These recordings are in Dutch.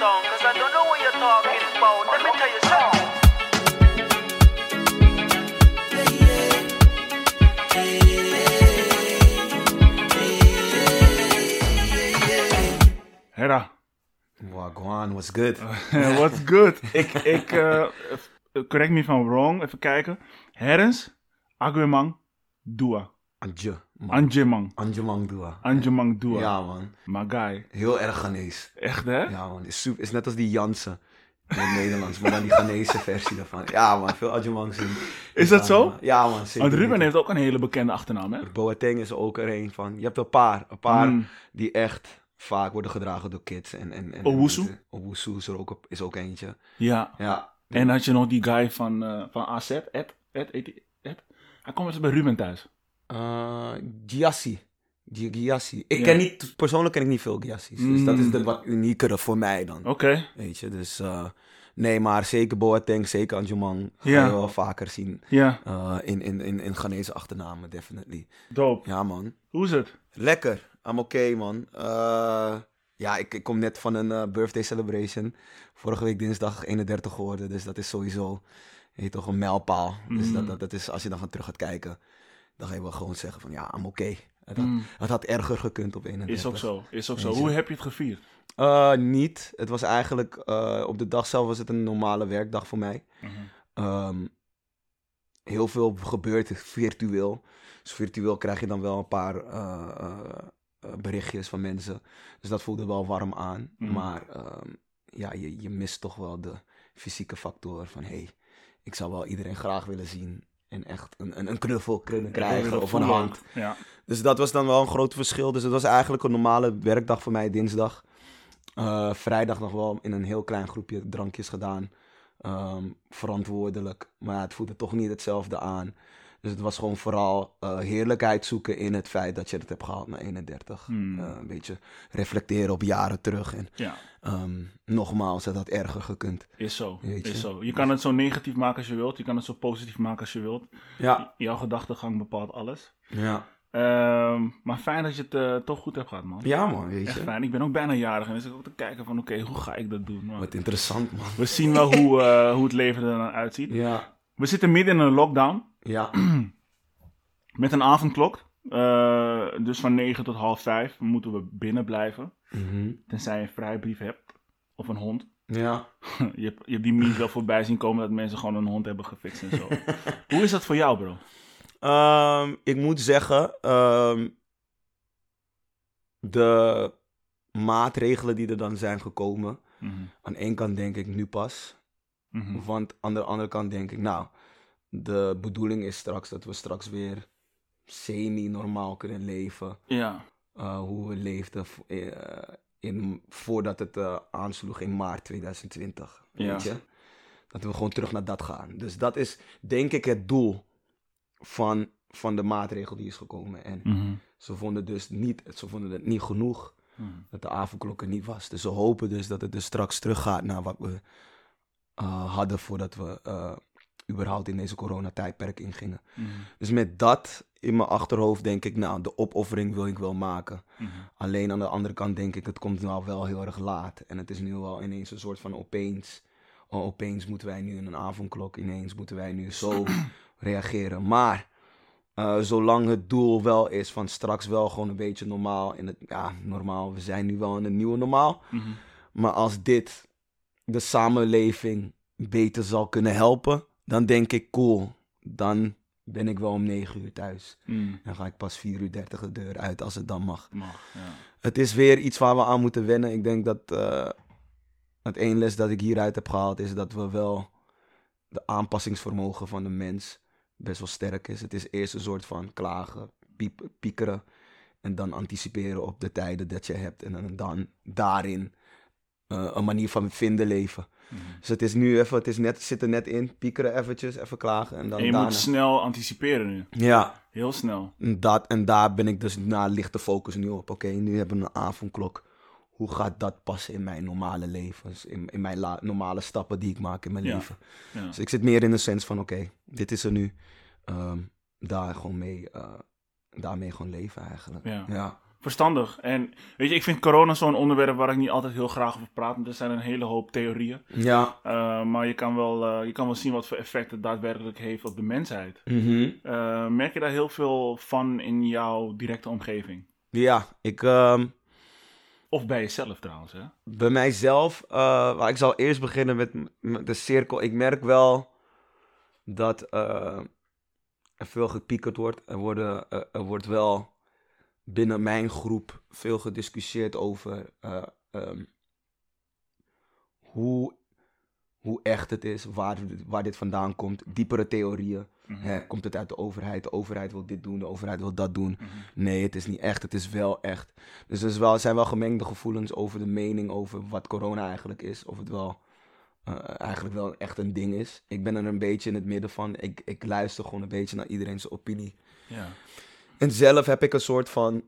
song, cause I don't know what you're talking about. Let me tell you something. Hera, Wagwan, what's good? what's good? ik, ik, eh, correct me if I'm wrong, even kijken. Herens, Agwemang, Dua. Anje. man. Anjemang, Anjemang Dua. Anjemang Dua. Ja, man. Magai. Heel erg Ghanese. Echt, hè? Ja, man. Is, super, is net als die Jansen in het Nederlands, maar dan die Ghanese versie daarvan. Ja, man. Veel Anjemangs in. Is dat zo? Ja, man. Want Ruben heeft ook een hele bekende achternaam, hè? Boateng is ook er een van. Je hebt een paar. Een paar Mm. die echt vaak worden gedragen door kids. En, en, en, Owusu? Owusu is er ook, op- is ook eentje. Ja. Ja. En had je nog die guy van, eh, van AZ, Ed, Ed, Ed, Ed. Hij komt eens bij Ruben thuis. Uh, Giassi. Gi- Giassi. Ik ken niet, persoonlijk ken ik niet veel Giassi's. Dus dat is Mm. de wat uniekere voor mij dan. Oké. Weet je, dus eh, nee, maar zeker Boateng, zeker Anjumang ga je wel vaker zien. Ja, eh, in, in, in, in Ghanese achternamen, definitely. dope. Ja, man. Hoe is het? Lekker. I'm oké, man. Eh, ja, ik, ik kom net van een eh, birthday celebration. Vorige week dinsdag 31 geworden, dus dat is sowieso heet toch een mijlpaal. Dus Mm. dat, dat, dat is, als je dan terug gaat kijken, dan ga je wel gewoon zeggen van ja, I'm oké. Het, had- Mm. het had erger gekund op 31. Is ook zo, is ook zo. Hoe heb je het gevierd? Eh, niet. Het was eigenlijk, eh, op de dag zelf was het een normale werkdag voor mij. Mhm. Ehm, heel veel gebeurt virtueel. Dus virtueel krijg je dan wel een paar eh, berichtjes van mensen. Dus dat voelde wel warm aan. Mhm. Maar ehm, ja, je, je mist toch wel de fysieke factor van... hey, ik zou wel iedereen graag willen zien. En echt een, een, knuffel kunnen krijgen of een hand. Ja. Dus dat was dan wel een groot verschil. Dus het was eigenlijk een normale werkdag voor mij, dinsdag. Eh, vrijdag nog wel in een heel klein groepje drankjes gedaan. Ehm, verantwoordelijk. Maar ja, het voelde toch niet hetzelfde aan. Dus het was gewoon vooral eh, heerlijkheid zoeken in het feit dat je het hebt gehaald naar 31. Hmm. Eh, een beetje reflecteren op jaren terug. En ja, ehm, nogmaals, het had erger gekund. is zo. Weet je. Is zo. Je kan het zo negatief maken als je wilt. Je kan het zo positief maken als je wilt. Ja, Jouw gedachtegang bepaalt alles. ja. Ehm, maar fijn dat je het eh, toch goed hebt gehad, man. ja man, weet Echt je. fijn. Ik ben ook bijna jarig en dus ik ook te kijken van oké, hoe ga ik dat doen? Maar Wat interessant man. we zien wel hoe, hoe het leven er dan uitziet. Ja, We zitten midden in een lockdown ja, met een avondklok. Eh, dus van 9 tot half 5 moeten we binnen blijven. Mhm. Tenzij je een vrijbrief hebt of een hond. ja. je, hebt, je hebt die memes wel voorbij zien komen dat mensen gewoon een hond hebben gefixt en zo. hoe is dat voor jou, bro? Ehm, ik moet zeggen, ehm, de maatregelen die er dan zijn gekomen, Mhm, aan één kant denk ik nu pas, mhm. want aan de andere kant denk ik, nou, de bedoeling is straks dat we straks weer semi-normaal kunnen leven, Ja, eh, hoe we leefden eh, in, voordat het eh, aansloeg in maart 2020, Ja. weet je? Dat we gewoon terug naar dat gaan. Dus dat is denk ik het doel van, van de maatregel die is gekomen. En mhm, ze vonden dus niet, ze vonden het niet genoeg mhm. dat de avondklok er niet was. Dus ze hopen dus dat het dus straks teruggaat naar wat we eh, hadden voordat we eh, überhaupt in deze coronatijdperk ingingen. Mhm, Dus met dat in mijn achterhoofd denk ik, nou, de opoffering wil ik wel maken. mhm. Alleen aan de andere kant denk ik, het komt nou wel heel erg laat. En het is nu wel ineens een soort van opeens. Oh, opeens moeten wij nu in een avondklok, ineens moeten wij nu zo reageren. Maar eh, zolang het doel wel is van straks wel gewoon een beetje normaal. In het, ja, normaal, we zijn nu wel in een nieuwe normaal. Mhm. Maar als dit de samenleving beter zal kunnen helpen, dan denk ik cool. Dan ben ik wel om 9 uur thuis. Mhm. Dan ga ik pas 4 uur 30 de deur uit als het dan mag. Mag, ja. Het is weer iets waar we aan moeten wennen. Ik denk dat eh, het één les dat ik hieruit heb gehaald is dat we wel de aanpassingsvermogen van de mens best wel sterk is. Het is eerst een soort van klagen, piep, piekeren en dan anticiperen op de tijden dat je hebt en dan, dan daarin eh, een manier van vinden leven. Mhm. Dus het is nu even, het is net, zit er net in, piekeren eventjes, even klagen en dan En je daarna. moet snel anticiperen nu. Ja, Heel snel. en Dat, en daar ben ik dus na lichte focus nu op. Oké, nu hebben we een avondklok. Hoe gaat dat passen in mijn normale leven? Dus In, in mijn la- normale stappen die ik maak in mijn Ja. leven. Ja. Dus ik zit meer in de sens van, oké, dit is er nu. Ehm, daar gewoon mee, eh, daarmee gewoon leven eigenlijk. Ja. ja. Verstandig. En weet je, ik vind corona zo'n onderwerp waar ik niet altijd heel graag over praat. Want er zijn een hele hoop theorieën. Ja. Uh, maar je kan, wel, uh, je kan wel zien wat voor effect het daadwerkelijk heeft op de mensheid. Mhm. Uh, merk je daar heel veel van in jouw directe omgeving? Ja, ik... ehm, Of bij jezelf trouwens, hè? bij mijzelf, eh, maar ik zal eerst beginnen met, de cirkel. Ik merk wel dat eh, er veel gepiekerd wordt. Er, worden, eh, er wordt wel binnen mijn groep veel gediscussieerd over eh, ehm, hoe, hoe echt het is, waar, waar dit vandaan komt. Diepere theorieën. Mhm. Hè, komt het uit de overheid? De overheid wil dit doen, de overheid wil dat doen. Mhm. Nee, het is niet echt, het is wel echt. Dus er is wel, er zijn wel gemengde gevoelens over de mening over wat corona eigenlijk is. Of het wel eh, eigenlijk wel echt een ding is. Ik ben er een beetje in het midden van. Ik, ik luister gewoon een beetje naar iedereen's opinie. Ja. En zelf heb ik een soort van.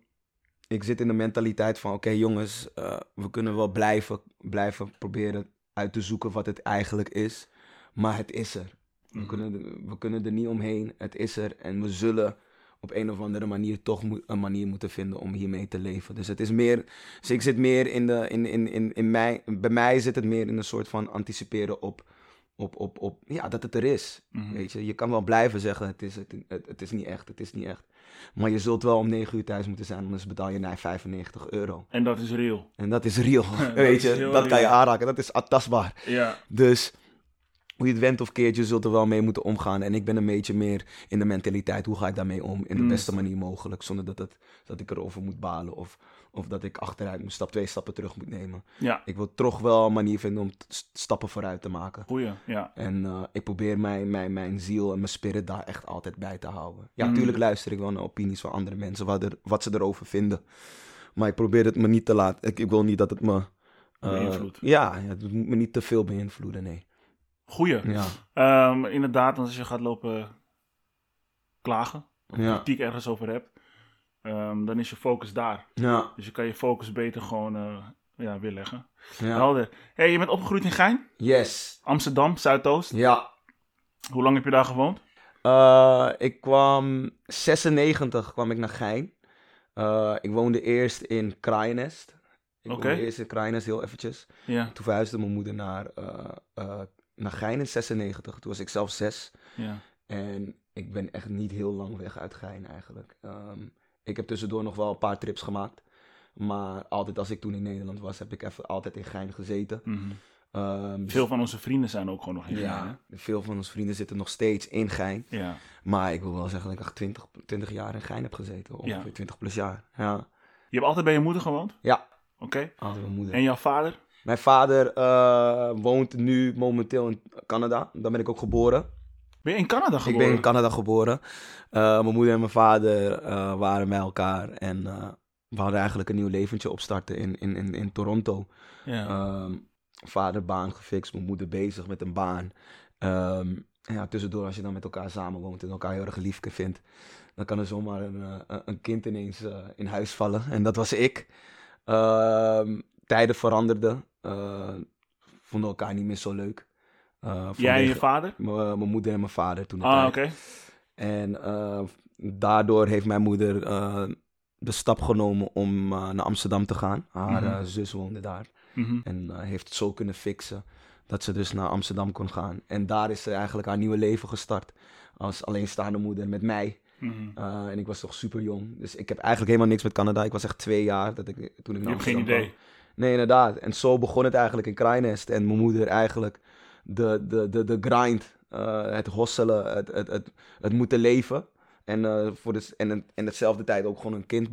Ik zit in de mentaliteit van: oké, jongens, eh, we kunnen wel blijven, blijven proberen uit te zoeken wat het eigenlijk is. Maar het is er. We, Mhm. kunnen, er- we kunnen er niet omheen. Het is er. En we zullen op een of andere manier toch een manier moeten vinden om hiermee te leven. Dus het is meer. Dus ik zit meer in de. In, in, in, in mij, bij mij zit het meer in een soort van anticiperen op. Op, op, op, ja, dat het er is. Mhm. Weet je, je kan wel blijven zeggen: het is, het, het, het is niet echt, het is niet echt. Maar je zult wel om 9 uur thuis moeten zijn, anders betaal je naar 95 euro. En dat is real. En dat is real. Dat weet je, dat kan je aanraken, dat is tastbaar. Ja. Dus hoe je het went of keert, je zult er wel mee moeten omgaan. En ik ben een beetje meer in de mentaliteit, hoe ga ik daarmee om in de Mm. beste manier mogelijk. Zonder dat, het, dat ik erover moet balen of, of dat ik achteruit moet, stap twee stappen terug moet nemen. Ja. Ik wil toch wel een manier vinden om stappen vooruit te maken. Goeie. Ja. En eh, ik probeer mijn, mijn, mijn ziel en mijn spirit daar echt altijd bij te houden. Ja, Mm. natuurlijk luister ik wel naar opinies van andere mensen, wat, er, wat ze erover vinden. Maar ik probeer het me niet te laten. Ik, ik wil niet dat het me. Beïnvloedt. ja, ja, het moet me niet te veel beïnvloeden, nee. Goeie. Ja, Ehm, inderdaad, als je gaat lopen klagen, of Ja. kritiek ergens over hebt, ehm, dan is je focus daar. ja, Dus je kan je focus beter gewoon eh, ja, weer leggen. ja. Helder. hey, je bent opgegroeid in Gein, Yes. Amsterdam, Zuidoost. Ja. Hoe lang heb je daar gewoond? Eh, ik kwam 96 kwam ik naar Gein. Eh, ik woonde eerst in Kraaienest. Ik Oké. woonde eerst in Kraaienest heel eventjes. Ja, Toen verhuisde mijn moeder naar, eh, naar Gein in 96. Toen was ik zelf zes. ja. En ik ben echt niet heel lang weg uit Gein eigenlijk. Ehm, ik heb tussendoor nog wel een paar trips gemaakt. Maar altijd als ik toen in Nederland was, heb ik even altijd in Gein gezeten. Mhm. Ehm, Veel van onze vrienden zijn ook gewoon nog in Gein, ja, veel van onze vrienden zitten nog steeds in Gein. Ja. Maar ik wil wel zeggen dat ik echt 20, 20 jaar in Gein heb gezeten. Ongeveer Ja. 20 plus jaar. Ja, Je hebt altijd bij je moeder gewoond? ja Oké. altijd mijn moeder. En jouw vader? Mijn vader eh, woont nu momenteel in Canada. Daar ben ik ook geboren. Ben je in Canada Ik geboren? ben in Canada geboren. Eh, mijn moeder en mijn vader eh, waren bij elkaar. En we hadden eigenlijk een nieuw leventje opstarten in, in, in, in Toronto. Ja. Ehm, vader baan gefixt, mijn moeder bezig met een baan. Ehm, ja, tussendoor, als je dan met elkaar samenwoont en elkaar heel erg lief vindt, dan kan er zomaar een, een- kind ineens in huis vallen. En dat was ik. Ehm, tijden veranderden. Eh, vonden elkaar niet meer zo leuk. Eh, Jij en je vader? eh, Mijn moeder en mijn vader toen. Ah, oké. En daardoor heeft mijn moeder de stap genomen om naar Amsterdam te gaan. Haar Mhm. zus woonde daar. Mhm. En heeft het zo kunnen fixen dat ze dus naar Amsterdam kon gaan. En daar is ze eigenlijk haar nieuwe leven gestart. Als alleenstaande moeder met mij. Mhm. En ik was toch super jong. Dus ik heb eigenlijk helemaal niks met Canada. Ik was echt twee jaar dat ik, toen ik Je naar hebt geen Amsterdam idee. kwam. Nee, inderdaad. En zo begon het eigenlijk in Kraaienest. En mijn moeder eigenlijk de, de, de, de grind, eh, het hosselen, het, het, het, het moeten leven. En, eh, voor de, en, en, en hetzelfde tijd ook gewoon een kind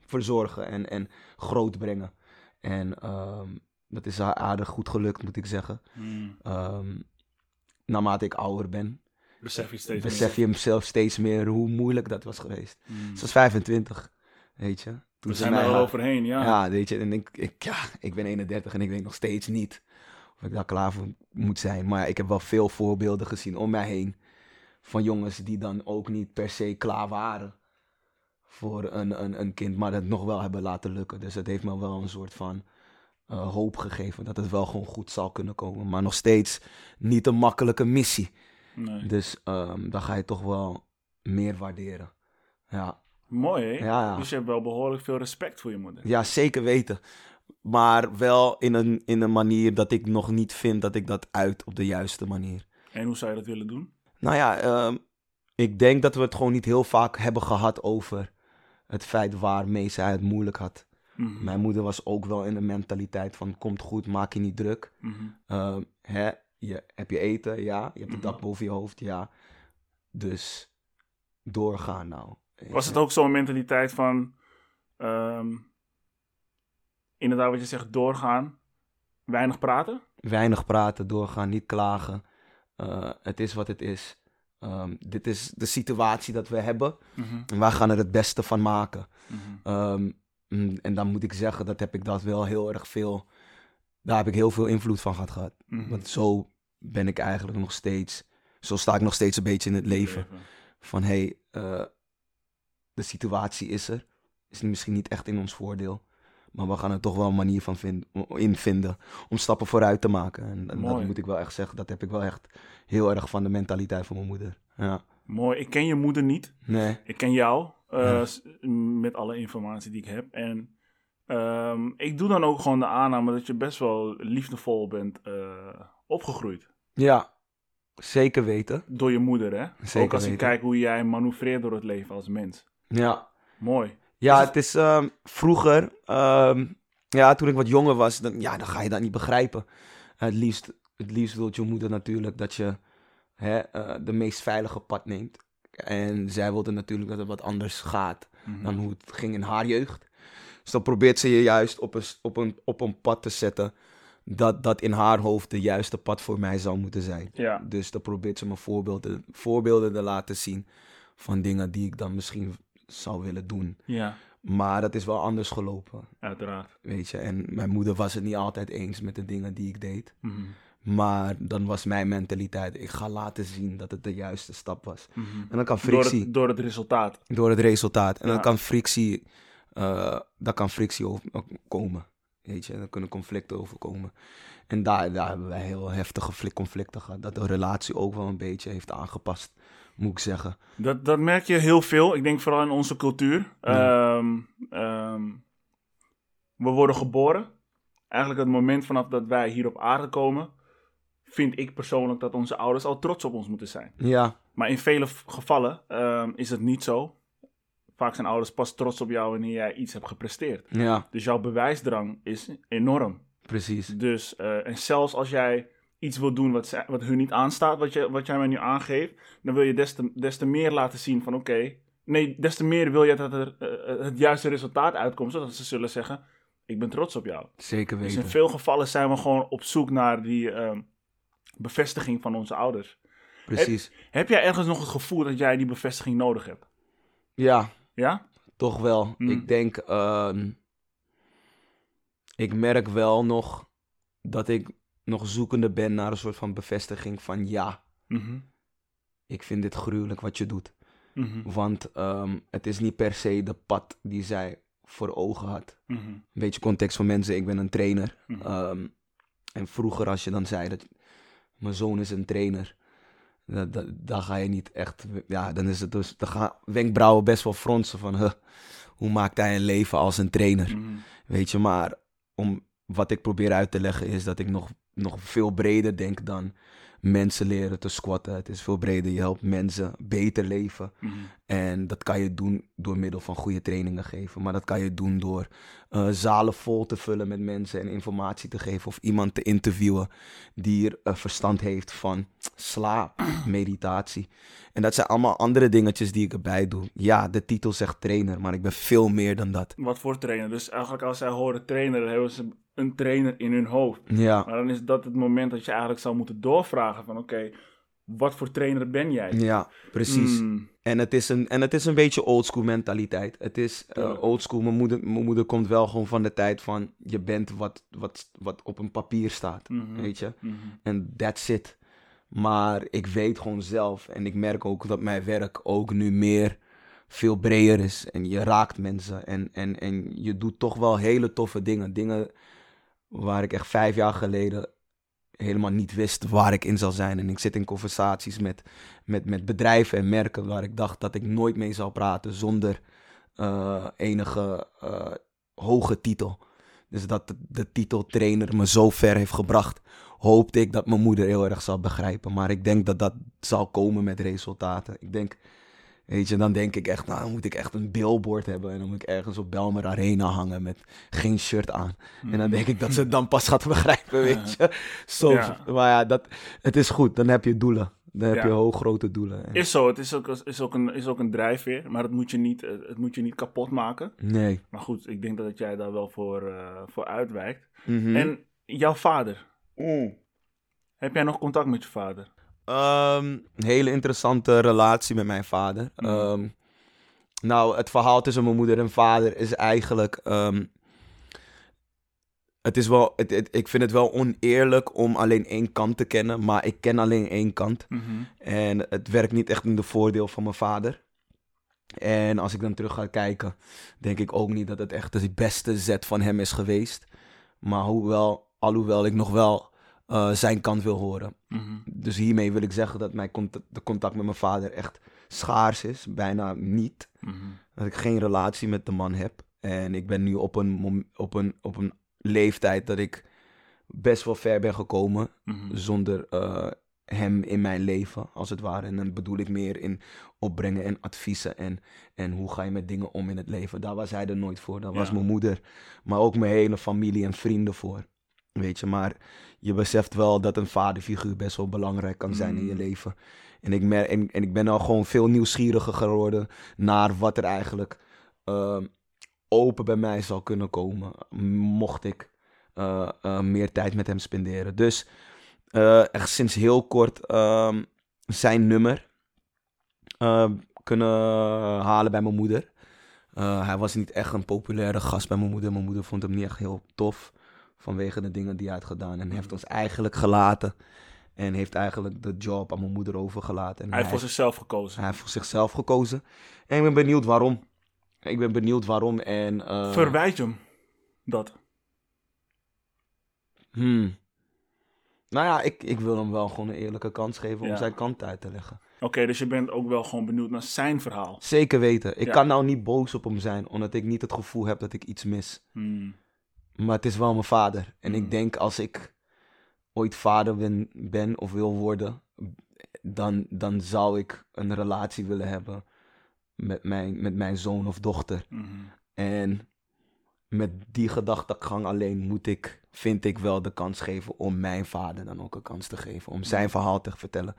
verzorgen en, en grootbrengen. En ehm, dat is haar aardig goed gelukt, moet ik zeggen. Mhm. Ehm, naarmate ik ouder ben, Besef je steeds besef je hem zelf steeds meer hoe moeilijk dat was geweest. Mhm. Ze was 25, weet je. Toen We ze zijn er al overheen, ja. ja, weet je, en ik, ik, ja, ik ben 31 en ik weet nog steeds niet of ik daar klaar voor moet zijn. Maar ik heb wel veel voorbeelden gezien om mij heen van jongens die dan ook niet per se klaar waren voor een, een, een kind, maar het nog wel hebben laten lukken. Dus het heeft me wel een soort van eh, hoop gegeven dat het wel gewoon goed zal kunnen komen. Maar nog steeds niet een makkelijke missie. Nee. Dus ehm dan ga je toch wel meer waarderen. Ja, Mooi, hè? Ja. Dus je hebt wel behoorlijk veel respect voor je moeder. Ja, zeker weten. Maar wel in een, in een manier dat ik nog niet vind dat ik dat uit op de juiste manier. En hoe zou je dat willen doen? Nou ja, ehm, ik denk dat we het gewoon niet heel vaak hebben gehad over het feit waarmee zij het moeilijk had. Mhm. Mijn moeder was ook wel in de mentaliteit van komt goed, maak je niet druk. Mhm. Ehm, hè, je, heb je eten? Ja. Je hebt een Mhm. dak boven je hoofd? Ja. Dus doorgaan nou. Was het ook zo'n mentaliteit van, ehm, inderdaad wat je zegt, doorgaan, weinig praten? Weinig praten, doorgaan, niet klagen. Eh, het is wat het is. Ehm, dit is de situatie dat we hebben. Mhm. En wij gaan er het beste van maken. Mhm. Ehm, mm, en dan moet ik zeggen, dat heb ik dat wel heel erg veel... Daar heb ik heel veel invloed van gehad gehad. Mhm. Want zo ben ik eigenlijk nog steeds... Zo sta ik nog steeds een beetje in het leven. Van, hé, hey, eh, de situatie is er. Is misschien niet echt in ons voordeel. Maar we gaan er toch wel een manier van vind, in vinden om stappen vooruit te maken. En, en dat moet ik wel echt zeggen, dat heb ik wel echt heel erg van de mentaliteit van mijn moeder. Ja. Mooi. Ik ken je moeder niet. Nee. Ik ken jou, s- met alle informatie die ik heb. En ehm, ik doe dan ook gewoon de aanname dat je best wel liefdevol bent eh, opgegroeid. Ja, zeker weten. Door je moeder, hè? Zeker ook als ik kijk hoe jij manoeuvreert door het leven als mens. Ja. Mooi. Ja, het is ehm, vroeger, ehm, ja, toen ik wat jonger was, dan, ja, dan ga je dat niet begrijpen. het, liefst, het liefst wil je moeder natuurlijk dat je hè, eh, de meest veilige pad neemt. En zij wilde natuurlijk dat het wat anders gaat Mhm. dan hoe het ging in haar jeugd. Dus dan probeert ze je juist op een, op een, op een pad te zetten dat, dat in haar hoofd de juiste pad voor mij zou moeten zijn. Ja. Dus dan probeert ze me voorbeelden, voorbeelden te laten zien van dingen die ik dan misschien zou willen doen. Ja, Maar dat is wel anders gelopen, uiteraard. weet je. En mijn moeder was het niet altijd eens met de dingen die ik deed. Mhm. Maar dan was mijn mentaliteit, ik ga laten zien dat het de juiste stap was. Mhm. En dan kan Door, frictie, het, door het resultaat. door het resultaat. En Ja. dan kan frictie, daar kan frictie over komen. Weet je, dan kunnen conflicten overkomen. En daar, daar hebben wij heel heftige fli- conflicten gehad. Dat de relatie ook wel een beetje heeft aangepast, moet ik zeggen. Dat, dat merk je heel veel. Ik denk vooral in onze cultuur. Ja. Ehm, ehm, we worden geboren. Eigenlijk het moment vanaf dat wij hier op aarde komen, vind ik persoonlijk dat onze ouders al trots op ons moeten zijn. Ja, Maar in vele gevallen ehm, is het niet zo. Vaak zijn ouders pas trots op jou wanneer jij iets hebt gepresteerd. ja, Dus jouw bewijsdrang is enorm. precies. Dus, eh, en zelfs als jij iets wil doen wat, zij- wat hun niet aanstaat, wat, je, wat jij mij nu aangeeft, dan wil je des te, des te meer laten zien van oké, nee, des te meer wil je dat er eh, het juiste resultaat uitkomt, zodat ze zullen zeggen, ik ben trots op jou. Zeker Dus weten. in veel gevallen zijn we gewoon op zoek naar die ehm, bevestiging van onze ouders. Precies. Heb jij ergens nog het gevoel dat jij die bevestiging nodig hebt? Ja, Ja? toch wel. Mm. Ik denk, ehm, ik merk wel nog dat ik nog zoekende ben naar een soort van bevestiging van ja, Mhm. ik vind dit gruwelijk wat je doet. Mhm. Want ehm, het is niet per se de pad die zij voor ogen had. Mhm. Een beetje context van mensen, ik ben een trainer. Ehm, en vroeger als je dan zei dat mijn zoon is een trainer, dat, dan ga je niet echt, ja, dan is het dus, dan gaan wenkbrauwen best wel fronsen van, huh, hoe maakt hij een leven als een trainer? Weet je, maar om, wat ik probeer uit te leggen is dat ik nog, nog veel breder denk dan mensen leren te squatten. Het is veel breder, je helpt mensen beter leven. Mhm. En dat kan je doen door middel van goede trainingen geven. Maar dat kan je doen door eh, zalen vol te vullen met mensen en informatie te geven. Of iemand te interviewen die er eh, verstand heeft van slaap, meditatie. En dat zijn allemaal andere dingetjes die ik erbij doe. Ja, de titel zegt trainer, maar ik ben veel meer dan dat. Wat voor trainer? Dus eigenlijk als zij horen trainer, hebben ze een trainer in hun hoofd. Ja, Maar dan is dat het moment dat je eigenlijk zou moeten doorvragen van oké, wat voor trainer ben jij? ja precies. Mm, En het is een, en het is een beetje oldschool mentaliteit. Het is uh, Tuurlijk. oldschool. Mijn moeder, mijn moeder komt wel gewoon van de tijd van je bent wat, wat, wat op een papier staat. mhm, Weet je? mhm. En that's it. Maar ik weet gewoon zelf en ik merk ook dat mijn werk ook nu meer veel breder is. En je raakt mensen en, en, en je doet toch wel hele toffe dingen. Dingen waar ik echt vijf jaar geleden helemaal niet wist waar ik in zou zijn. En ik zit in conversaties met, met, met bedrijven en merken waar ik dacht dat ik nooit mee zou praten zonder eh, enige eh, hoge titel. Dus dat de, de titeltrainer me zo ver heeft gebracht, hoopte ik dat mijn moeder heel erg zal begrijpen. Maar ik denk dat dat zal komen met resultaten. Ik denk, weet je, dan denk ik echt, nou dan moet ik echt een billboard hebben. En dan moet ik ergens op Belmer Arena hangen met geen shirt aan. En dan denk ik dat ze het dan pas gaat begrijpen, weet je. Zo, Ja. maar ja, dat, het is goed. Dan heb je doelen. Dan heb Ja. je hooggrote doelen. En- Is zo, het is ook, is ook, een, is ook een drijfveer, maar het moet, je niet, eh, het moet je niet kapot maken. Nee. Maar goed, ik denk dat jij daar wel voor, eh, voor uitwijkt. Mhm. En jouw vader, Mm. heb jij nog contact met je vader? Ehm, een hele interessante relatie met mijn vader. Mhm. Ehm, nou, het verhaal tussen mijn moeder en vader is eigenlijk. ehm, het is wel, het, het- ik vind het wel oneerlijk om alleen één kant te kennen, maar ik ken alleen één kant. En het werkt niet echt in de voordeel van mijn vader. En als ik dan terug ga kijken, denk ik ook niet dat het echt de beste zet van hem is geweest. Maar hoewel, alhoewel ik nog wel eh, zijn kant wil horen. Mhm. Dus hiermee wil ik zeggen dat mijn cont- de contact met mijn vader echt schaars is. Bijna niet. Mhm. Dat ik geen relatie met de man heb. En ik ben nu op een, op een, op een leeftijd dat ik best wel ver ben gekomen. Mhm. Zonder eh, hem in mijn leven, als het ware. En dan bedoel ik meer in opbrengen en adviezen. En, en hoe ga je met dingen om in het leven. Daar was hij er nooit voor. Daar was mijn moeder. Maar ook mijn hele familie en vrienden voor. Weet je, maar je beseft wel dat een vaderfiguur best wel belangrijk kan zijn in je Mm. leven. En ik, mer- en, en ik ben al gewoon veel nieuwsgieriger geworden naar wat er eigenlijk ehm, open bij mij zal kunnen komen. Mocht ik eh, eh, meer tijd met hem spenderen. Dus eh, echt sinds heel kort ehm, zijn nummer eh, kunnen halen bij mijn moeder. Hij was niet echt een populaire gast bij mijn moeder. Mijn moeder vond hem niet echt heel tof. Vanwege de dingen die hij had gedaan. En heeft ons eigenlijk gelaten. En heeft eigenlijk de job aan mijn moeder overgelaten. En Hij heeft voor zichzelf gekozen. hij heeft voor zichzelf gekozen. En ik ben benieuwd waarom. Ik ben benieuwd waarom. En, eh, Verwijt hem dat? hmm. Nou ja, ik, ik wil hem wel gewoon een eerlijke kans geven om zijn kant uit te leggen. Oké, dus je bent ook wel gewoon benieuwd naar zijn verhaal. Zeker weten. Ik Ja. kan nou niet boos op hem zijn, omdat ik niet het gevoel heb dat ik iets mis. Hmm. Maar het is wel mijn vader. En Mm. ik denk als ik ooit vader ben, ben of wil worden, dan, dan zou ik een relatie willen hebben met mijn, met mijn zoon of dochter. Mhm. En met die gedachtegang alleen moet ik, vind ik wel de kans geven om mijn vader dan ook een kans te geven. Om zijn verhaal te vertellen.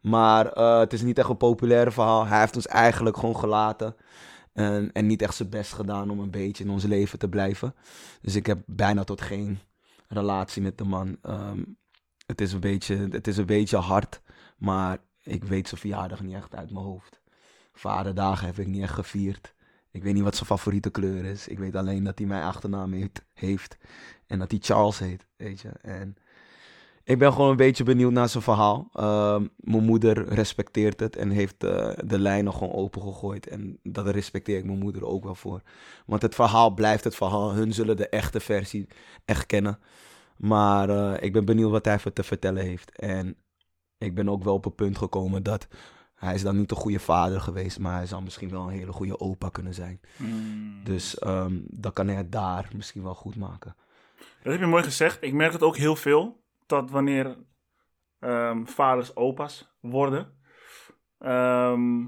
Maar eh, het is niet echt een populaire verhaal. Hij heeft ons eigenlijk gewoon gelaten. En, en niet echt zijn best gedaan om een beetje in ons leven te blijven. Dus ik heb bijna tot geen relatie met de man. Ehm, het, is een beetje, het is een beetje hard. Maar ik weet zijn verjaardag niet echt uit mijn hoofd. Vaderdagen heb ik niet echt gevierd. Ik weet niet wat zijn favoriete kleur is. Ik weet alleen dat hij mijn achternaam heeft. heeft en dat hij Charles heet, weet je. En ik ben gewoon een beetje benieuwd naar zijn verhaal. Ehm, mijn moeder respecteert het en heeft eh, de lijnen gewoon opengegooid. En dat respecteer ik mijn moeder ook wel voor. Want het verhaal blijft het verhaal. Hun zullen de echte versie echt kennen. Maar eh, ik ben benieuwd wat hij voor te vertellen heeft. En ik ben ook wel op het punt gekomen dat hij is dan niet een goede vader geweest, maar hij zou misschien wel een hele goede opa kunnen zijn. Hmm. Dus ehm, dan kan hij het daar misschien wel goed maken. Dat heb je mooi gezegd. Ik merk het ook heel veel. Dat wanneer ehm, vaders opa's worden. ehm,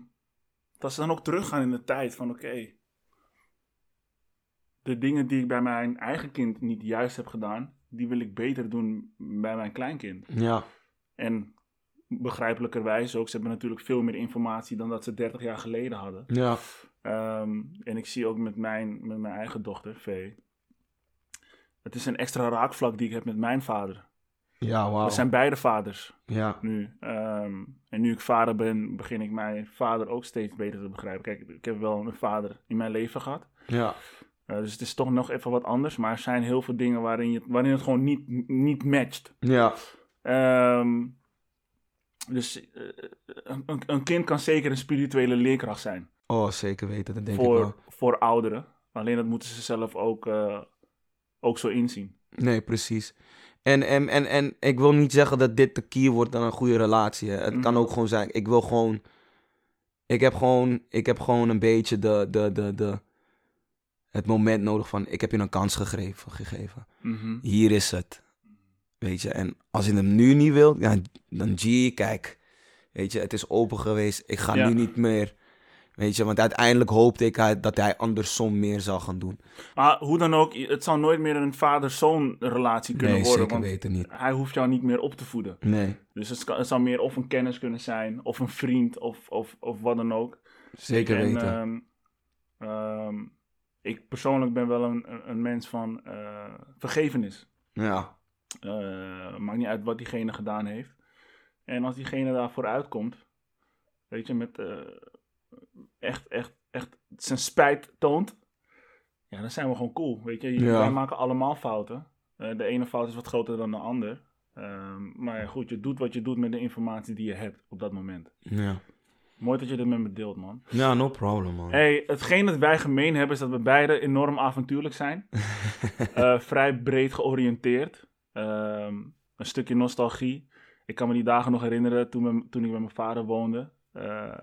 dat ze dan ook teruggaan in de tijd van oké. de dingen die ik bij mijn eigen kind niet juist heb gedaan. Die wil ik beter doen bij mijn kleinkind. Ja, En begrijpelijkerwijs ook. Ze hebben natuurlijk veel meer informatie dan dat ze 30 jaar geleden hadden. ja, Ehm, en ik zie ook met mijn, met mijn eigen dochter, Vee. Het is een extra raakvlak die ik heb met mijn vader. Ja, wauw. We zijn beide vaders Ja, nu. Ehm, en nu ik vader ben, begin ik mijn vader ook steeds beter te begrijpen. Kijk, ik heb wel een vader in mijn leven gehad. ja, Eh, dus het is toch nog even wat anders. Maar er zijn heel veel dingen waarin, je, waarin het gewoon niet, niet matcht. ja, Ehm, dus eh, een, een- kind kan zeker een spirituele leerkracht zijn. Oh, zeker weten, dat denk ik wel. voor, voor ouderen. Alleen dat moeten ze zelf ook, eh, ook zo inzien. Nee, precies. En, en, en, en ik wil niet zeggen dat dit de key wordt aan een goede relatie. Hè. Het kan Mhm. ook gewoon zijn, ik wil gewoon Ik heb gewoon, ik heb gewoon een beetje de, de, de, de, het moment nodig van, ik heb je een kans gegeven. gegeven. Mhm. Hier is het. Weet je, en als je hem nu niet wilt, ja, dan G, kijk. Weet je, het is open geweest. Ik ga Ja. nu niet meer. Weet je, want uiteindelijk hoopte ik hij- dat hij andersom meer zou gaan doen. Maar hoe dan ook, het zal nooit meer een vader-zoon relatie kunnen nee, worden. zeker want weten niet. hij hoeft jou niet meer op te voeden. Nee, Dus het, het zou meer of een kennis kunnen zijn, of een vriend, of, of, of wat dan ook. zeker En, weten. ehm, ehm, ik persoonlijk ben wel een, een, mens van eh, vergevenis. ja, Eh, maakt niet uit wat diegene gedaan heeft. En als diegene daarvoor uitkomt, weet je, met eh, echt, echt, echt zijn spijt toont, ja, dan zijn we gewoon cool. Weet je, Ja. wij maken allemaal fouten. Eh, de ene fout is wat groter dan de ander. Ehm, maar ja, goed, je doet wat je doet met de informatie die je hebt op dat moment. ja. Mooi dat je dit met me deelt, man. Ja, no problem, man. Hey, hetgeen dat wij gemeen hebben is dat we beide enorm avontuurlijk zijn. Eh, vrij breed georiënteerd. Ehm, een stukje nostalgie. Ik kan me die dagen nog herinneren toen, we- toen ik met mijn vader woonde. Eh,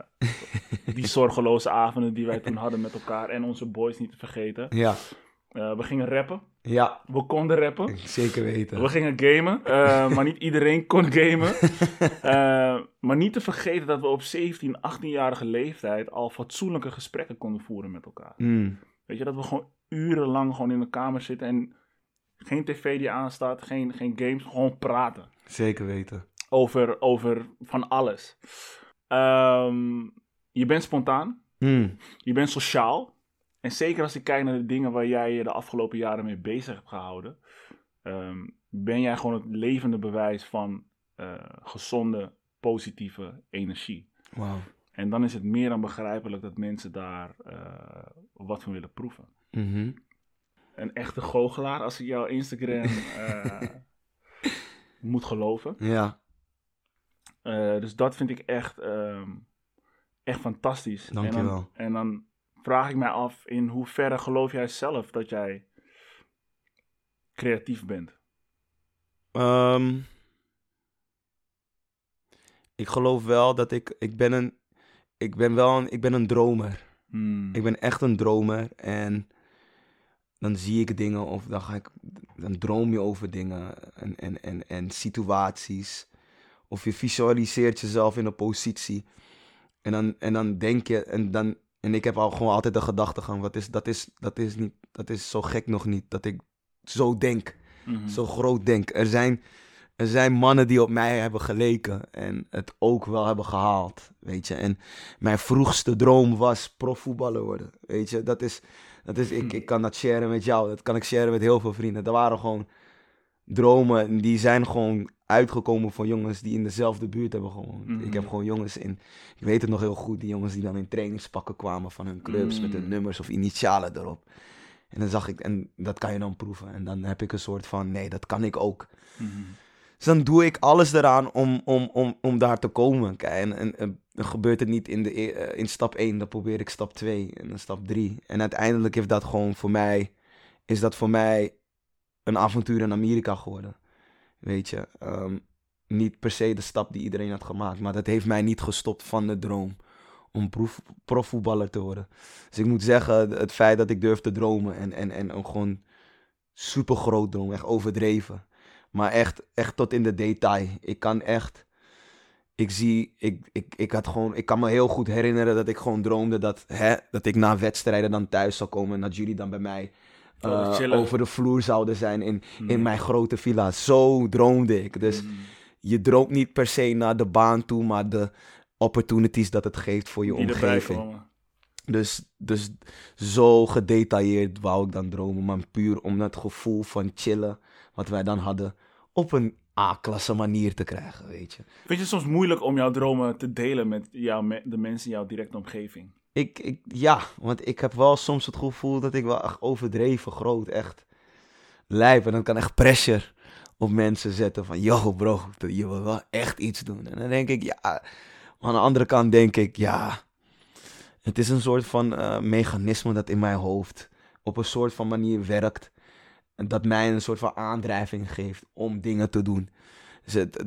die zorgeloze avonden die wij toen hadden met elkaar en onze boys niet te vergeten. Ja, Eh, we gingen rappen. ja, We konden rappen. zeker weten. We gingen gamen, eh, maar niet iedereen kon gamen. Maar niet te vergeten dat we op 17, 18-jarige leeftijd al fatsoenlijke gesprekken konden voeren met elkaar. Mm, Weet je, dat we gewoon urenlang gewoon in de kamer zitten en geen tv die aanstaat, geen, geen games, gewoon praten. zeker weten. Over, over van alles. Ehm, je bent spontaan, Mm, je bent sociaal. En zeker als ik kijk naar de dingen waar jij je de afgelopen jaren mee bezig hebt gehouden, ehm, ben jij gewoon het levende bewijs van eh, gezonde, positieve energie. En dan is het meer dan begrijpelijk dat mensen daar eh, wat van willen proeven. Mhm. Een echte goochelaar, als ik jouw Instagram eh, moet geloven. Ja, Eh, dus dat vind ik echt, ehm, echt fantastisch. En Dankjewel. dan, en dan vraag ik mij af, in hoeverre geloof jij zelf dat jij creatief bent? Ehm, ik geloof wel dat ik, ik ben een, ik ben wel een, ik ben een dromer. Hmm. Ik ben echt een dromer en dan zie ik dingen of dan ga ik, dan droom je over dingen en, en, en, en situaties. Of je visualiseert jezelf in een positie. En dan, en dan denk je, en, dan, en ik heb al gewoon altijd de gedachtegang, wat is, dat, is, dat, is niet, dat is zo gek nog niet, dat ik zo denk Mhm. zo groot denk. Er zijn, er zijn mannen die op mij hebben geleken en het ook wel hebben gehaald, weet je. En mijn vroegste droom was profvoetballer worden, weet je. Dat is, dat is ik, ik kan dat sharen met jou, dat kan ik sharen met heel veel vrienden. Er waren gewoon dromen en die zijn gewoon uitgekomen van jongens die in dezelfde buurt hebben gewoond. Mhm. Ik heb gewoon jongens in, ik weet het nog heel goed, die jongens die dan in trainingspakken kwamen van hun clubs met hun Mm. nummers of initialen erop. En dan zag ik, en dat kan je dan proeven. En dan heb ik een soort van, nee, dat kan ik ook. Mhm. Dus dan doe ik alles eraan om, om, om, om daar te komen. Kijk, en, en, en gebeurt het niet in, de, eh, in stap 1, dan probeer ik stap 2 en dan stap 3. En uiteindelijk heeft dat gewoon voor mij, is dat voor mij een avontuur in Amerika geworden. Weet je, Ehm, niet per se de stap die iedereen had gemaakt, maar dat heeft mij niet gestopt van de droom om proef, profvoetballer te worden. Dus ik moet zeggen, het feit dat ik durf te dromen en, en, en gewoon super groot droom, echt overdreven. Maar echt, echt tot in de detail. Ik kan echt. Ik zie, ik, ik, ik had gewoon, ik kan me heel goed herinneren dat ik gewoon droomde dat, hè, dat ik na wedstrijden dan thuis zou komen en dat jullie dan bij mij Oh, eh, chillen. over de vloer zouden zijn in, in Mhm. mijn grote villa. Zo droomde ik. Dus Mhm. je droomt niet per se naar de baan toe, maar de opportunities dat het geeft voor je Die omgeving. Dus, dus zo gedetailleerd wou ik dan dromen. Maar puur om dat gevoel van chillen, wat wij dan hadden, op een A-klasse manier te krijgen, weet je. Vind je het soms moeilijk om jouw dromen te delen met jou, de mensen in jouw directe omgeving? Ik, ik, ja, want ik heb wel soms het gevoel dat ik wel echt overdreven groot, echt lijp. En dan kan echt pressure op mensen zetten van, yo bro, je wil wel echt iets doen. En dan denk ik, ja. Maar aan de andere kant denk ik, ja, het is een soort van eh, mechanisme dat in mijn hoofd op een soort van manier werkt. Dat mij een soort van aandrijving geeft om dingen te doen. Dus het-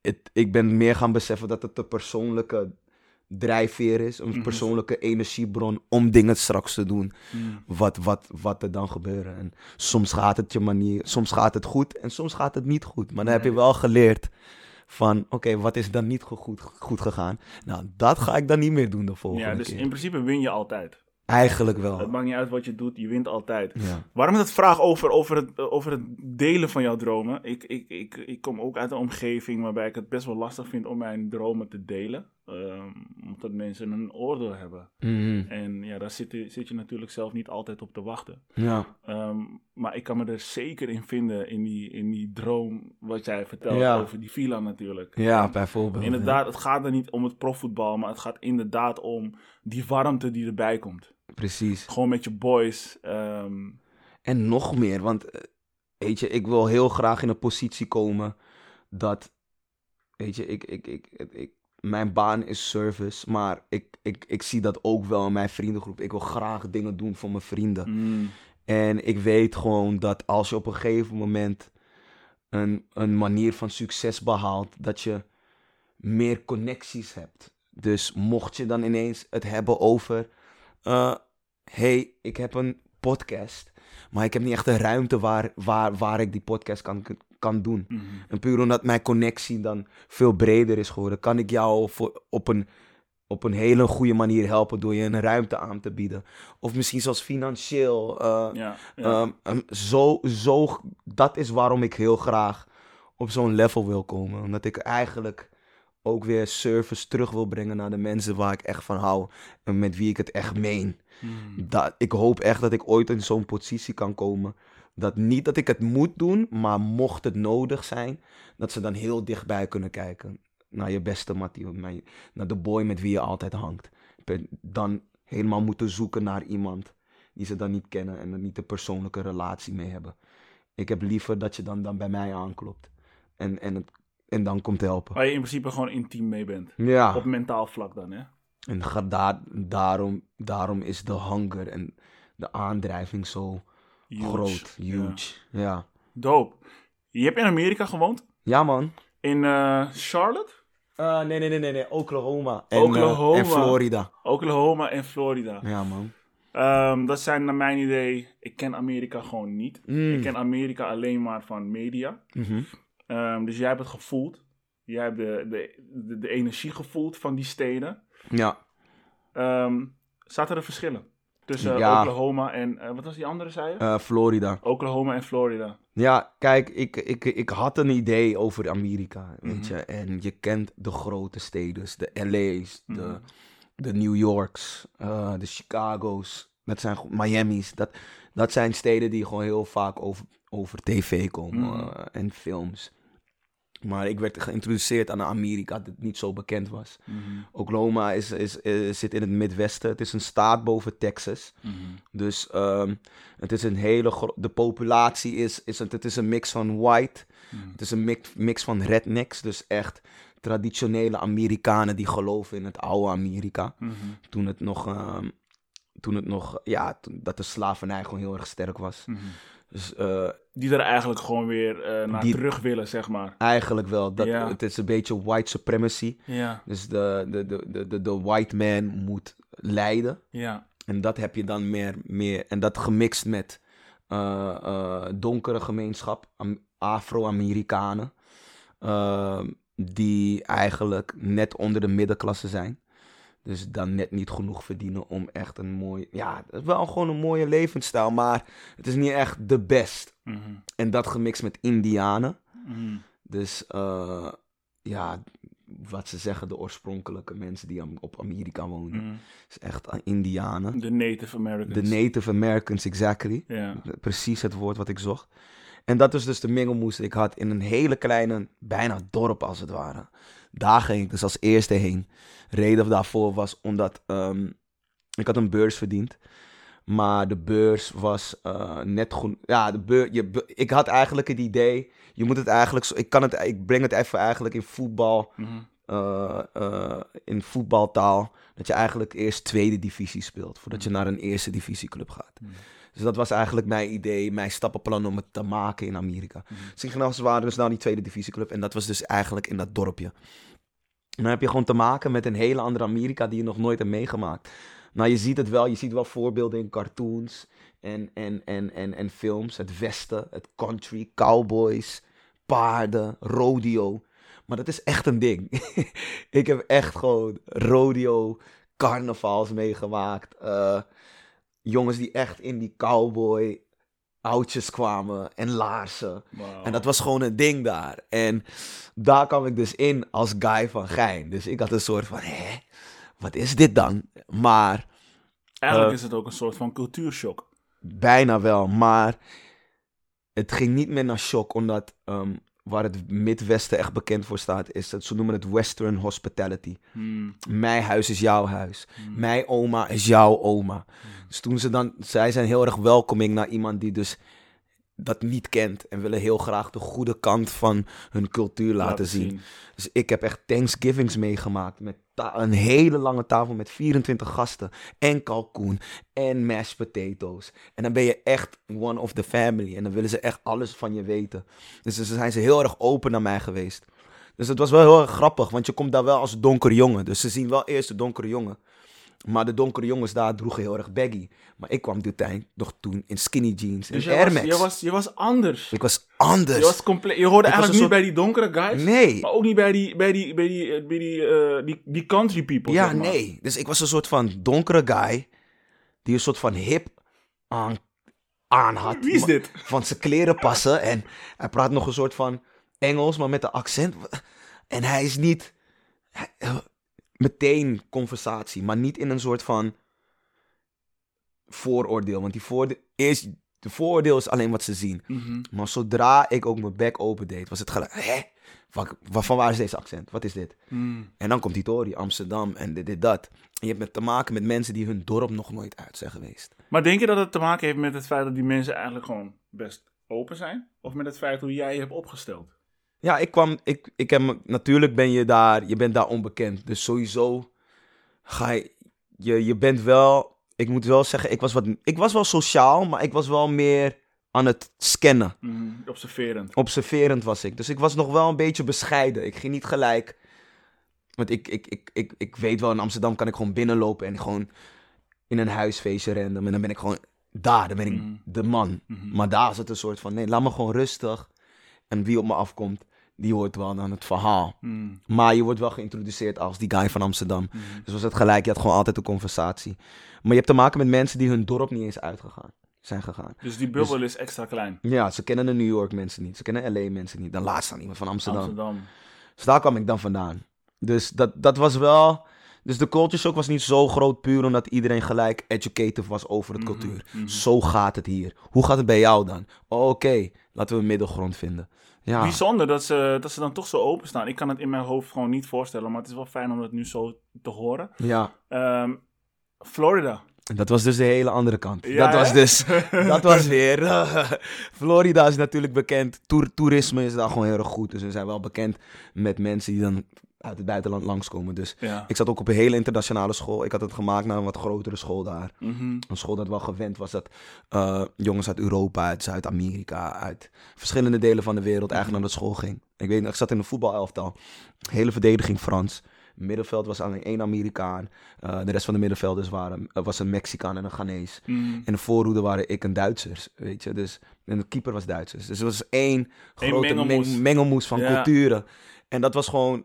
het- ik ben meer gaan beseffen dat het de persoonlijke drijfveer is, een Mhm. persoonlijke energiebron om dingen straks te doen Mm. wat, wat, wat er dan gebeuren. En soms gaat het je manier, soms gaat het goed en soms gaat het niet goed. Maar dan heb je wel geleerd van, oké, wat is dan niet go- goed, goed gegaan? Nou, dat ga ik dan niet meer doen de volgende Ja, dus keer. in principe win je altijd. Eigenlijk Het wel. maakt niet uit wat je doet, je wint altijd. Ja. Waarom het vraag over, over, het, over het delen van jouw dromen? Ik, ik, ik, ik kom ook uit een omgeving waarbij ik het best wel lastig vind om mijn dromen te delen. Ehm, omdat mensen een oordeel hebben. Mhm. En ja, daar zit, je- zit je natuurlijk zelf niet altijd op te wachten. ja. Ehm, maar ik kan me er zeker in vinden, in die, in die droom wat jij vertelt Ja. over die villa natuurlijk. Ja, bijvoorbeeld. Inderdaad, het gaat er niet om het profvoetbal, maar het gaat inderdaad om die warmte die erbij komt. Precies. Gewoon met je boys. ehm, En nog meer, want eh, weet je, ik wil heel graag in een positie komen dat, weet je, ik, ik, ik, ik, ik- mijn baan is service, maar ik, ik, ik zie dat ook wel in mijn vriendengroep. Ik wil graag dingen doen voor mijn vrienden. mm, En ik weet gewoon dat als je op een gegeven moment een, een manier van succes behaalt, dat je meer connecties hebt. Dus mocht je dan ineens het hebben over, eh, hey, ik heb een podcast, maar ik heb niet echt een ruimte waar, waar, waar ik die podcast kan, kan doen. mhm. En puur omdat mijn connectie dan veel breder is geworden, kan ik jou voor, op, een, op een hele goede manier helpen door je een ruimte aan te bieden. Of misschien zelfs financieel. eh, Ja, ja. Ehm, ehm, zo, zo, dat is waarom ik heel graag op zo'n level wil komen. Omdat ik eigenlijk ook weer service terug wil brengen naar de mensen waar ik echt van hou. En met wie ik het echt meen. Mm. Dat, ik hoop echt dat ik ooit in zo'n positie kan komen. Dat niet dat ik het moet doen, maar mocht het nodig zijn, dat ze dan heel dichtbij kunnen kijken. Naar je beste Mattie, naar, de boy met wie je altijd hangt. Dan helemaal moeten zoeken naar iemand die ze dan niet kennen en er niet een persoonlijke relatie mee hebben. Ik heb liever dat je dan, dan bij mij aanklopt en, en, het, en dan komt helpen. Waar je in principe gewoon intiem mee bent. Ja, Op mentaal vlak dan, hè? en daar, daarom, daarom is de hunger en de aandrijving zo Huge. groot, Ja. huge. Ja. Dope. Je hebt in Amerika gewoond? Ja, man. In eh, Charlotte? Eh, nee, nee, nee, nee, nee. Oklahoma. En, Oklahoma. eh, en Florida. Oklahoma en Florida. Ja, man. Ehm, dat zijn naar mijn idee... Ik ken Amerika gewoon niet. Mm. Ik ken Amerika alleen maar van media. Mhm. Ehm, dus jij hebt het gevoeld. Jij hebt de, de, de, de energie gevoeld van die steden. Ja. Ehm zaten er verschillen? Tussen Ja. Oklahoma en... eh, wat was die andere, zei je? Eh, Florida. Oklahoma en Florida. Ja, kijk, ik, ik, ik had een idee over Amerika, weet Mhm. je. En je kent de grote steden, de LA's, Mhm. de, de New Yorks, eh, de Chicago's, dat zijn Miami's. Dat, dat zijn steden die gewoon heel vaak over, over tv komen Mhm. eh, en films. Maar ik werd geïntroduceerd aan Amerika dat niet zo bekend was. Mhm. Oklahoma is, is, zit in het Midwesten. Het is een staat boven Texas. Mhm. Dus ehm, het is een hele De populatie is, is het, het is een mix van white. Mhm. Het is een mix, mix van rednecks. Dus echt traditionele Amerikanen die geloven in het oude Amerika. Toen het nog. ehm, toen het nog. Ja, dat de slavernij gewoon heel erg sterk was. Dus eh, Die er eigenlijk gewoon weer eh, naar Die- terug willen, zeg maar. eigenlijk wel. Dat, Ja. Het is een beetje white supremacy. Ja, Dus de, de, de, de, de, white man moet leiden. ja. En dat heb je dan meer, meer en dat gemixt met eh, donkere gemeenschap, Am- Afro-Amerikanen, die eigenlijk net onder de middenklasse zijn. Dus dan net niet genoeg verdienen om echt een mooi, ja, het is wel gewoon een mooie levensstijl, maar het is niet echt de best. Mhm. En dat gemixt met Indianen. Mhm. Dus eh, ja, wat ze zeggen, de oorspronkelijke mensen die am- op Amerika wonen, Mhm. is echt eh, Indianen. De Native Americans. De Native Americans, exactly. Precies het woord wat ik zocht. En dat is dus de mengelmoes die ik had in een hele kleine, bijna dorp als het ware. Daar ging ik dus als eerste heen. Reden daarvoor was omdat ehm, ik had een beurs verdiend. Maar de beurs was eh, net goed. Ja, de je, ik had eigenlijk het idee. Je moet het eigenlijk. Ik, kan het, ik breng het even eigenlijk in voetbal. Mhm. eh, eh, in voetbaltaal. Dat je eigenlijk eerst tweede divisie speelt. Voordat je naar een eerste divisieclub gaat. Mhm. Dus dat was eigenlijk mijn idee, mijn stappenplan om het te maken in Amerika. Mhm. Dus ik ging als het ware dus naar die tweede divisieclub. En dat was dus eigenlijk in dat dorpje. En dan heb je gewoon te maken met een hele andere Amerika die je nog nooit hebt meegemaakt. Nou, je ziet het wel. Je ziet wel voorbeelden in cartoons en, en, en, en, en films. Het westen, het country, cowboys, paarden, rodeo. Maar dat is echt een ding. ik heb echt gewoon rodeo, carnavals meegemaakt. Eh, jongens die echt in die cowboy oudjes kwamen en laarzen. En dat was gewoon een ding daar. En daar kwam ik dus in als guy van Gein. Dus ik had een soort van, hè, wat is dit dan? Maar Eigenlijk eh, is het ook een soort van cultuurshock. bijna wel. Maar het ging niet meer naar shock, omdat ehm, waar het Midwesten echt bekend voor staat, is dat ze noemen het Western Hospitality. Hmm. Mijn huis is jouw huis. Mijn oma is jouw oma. Dus toen ze dan, zij zijn heel erg welkoming naar iemand die dus dat niet kent en willen heel graag de goede kant van hun cultuur laten, zien. Dus ik heb echt Thanksgivings meegemaakt met een hele lange tafel met 24 gasten en kalkoen en mashed potatoes. En dan ben je echt one of the family en dan willen ze echt alles van je weten. Dus dan zijn ze heel erg open naar mij geweest. Dus het was wel heel erg grappig, want je komt daar wel als donkere jongen. Dus ze zien wel eerst de donkere jongen. Maar de donkere jongens daar droegen heel erg baggy. Maar ik kwam dit tijd nog toen in skinny jeans en Dus je was, je, was, je was anders. Ik was anders. Je, was compleet, je hoorde Ik eigenlijk niet bij die donkere guys. Nee. Maar ook niet bij die, bij die, bij die, eh, bij die, eh, die, die country people. Ja, zeg maar. nee. Dus ik was een soort van donkere guy. Die een soort van hip aan, aan had. Wie is dit? Van zijn kleren passen. En hij praat nog een soort van Engels, maar met een accent. En hij is niet hij- meteen conversatie, maar niet in een soort van vooroordeel. Want die voorde is, de vooroordeel is alleen wat ze zien. Mhm. Maar zodra ik ook mijn bek open deed, was het gelijk, hè? Van, van waar is deze accent? Wat is dit? Hmm. En dan komt die Tory, Amsterdam en dit, dit, dat. En je hebt met te maken met mensen die hun dorp nog nooit uit zijn geweest. Maar denk je dat het te maken heeft met het feit dat die mensen eigenlijk gewoon best open zijn? Of met het feit hoe jij je hebt opgesteld? Ja, ik kwam, ik, ik heb, natuurlijk ben je daar, je bent daar onbekend. Dus sowieso ga je, je, je bent wel, ik moet wel zeggen, ik was, wat, ik was wel sociaal, maar ik was wel meer aan het scannen. Mhm. Observerend. Observerend was ik. Dus ik was nog wel een beetje bescheiden. Ik ging niet gelijk. Want ik, ik, ik, ik, ik weet wel, in Amsterdam kan ik gewoon binnenlopen en gewoon in een huisfeestje random. En dan ben ik gewoon daar, dan ben ik Mhm. de man. Mhm. Maar daar is het een soort van, nee, laat me gewoon rustig. En wie op me afkomt, die hoort wel aan het verhaal. Hmm. Maar je wordt wel geïntroduceerd als die guy van Amsterdam. Mhm. Dus was het gelijk, je had gewoon altijd een conversatie. Maar je hebt te maken met mensen die hun dorp niet eens uitgegaan zijn gegaan. Dus die bubbel is extra klein. Ja, ze kennen de New York mensen niet. Ze kennen LA mensen niet. Dan laatst dan iemand van Amsterdam. Amsterdam. Dus daar kwam ik dan vandaan. Dus dat, dat was wel... Dus de culture shock was niet zo groot puur omdat iedereen gelijk educative was over het Mhm, cultuur. mhm. Zo gaat het hier. Hoe gaat het bij jou dan? Oh, Oké, laten we een middelgrond vinden. Ja, Bijzonder dat ze, dat ze dan toch zo openstaan. Ik kan het in mijn hoofd gewoon niet voorstellen, maar het is wel fijn om het nu zo te horen. ja. Ehm, Florida. Dat was dus de hele andere kant. Ja, dat was dus, dat was weer. Florida is natuurlijk bekend. Toer- toerisme is daar gewoon heel erg goed. Dus we zijn wel bekend met mensen die dan uit het buitenland langskomen. Dus Ja. ik zat ook op een hele internationale school. Ik had het gemaakt naar een wat grotere school daar. Mhm. Een school dat wel gewend was dat eh, jongens uit Europa, uit Zuid-Amerika, uit verschillende delen van de wereld eigenlijk naar de school ging. Ik weet nog, ik zat in een voetbalelftal. Hele verdediging Frans. Middenveld was alleen één Amerikaan. Eh, de rest van de middenvelders waren, eh, was een Mexicaan en een Ghanese. Mhm. In de voorhoede waren ik een Duitsers, weet je. Dus, en de keeper was Duitsers. Dus het was één grote mengelmoes. meng- mengelmoes van Ja. culturen. En dat was gewoon,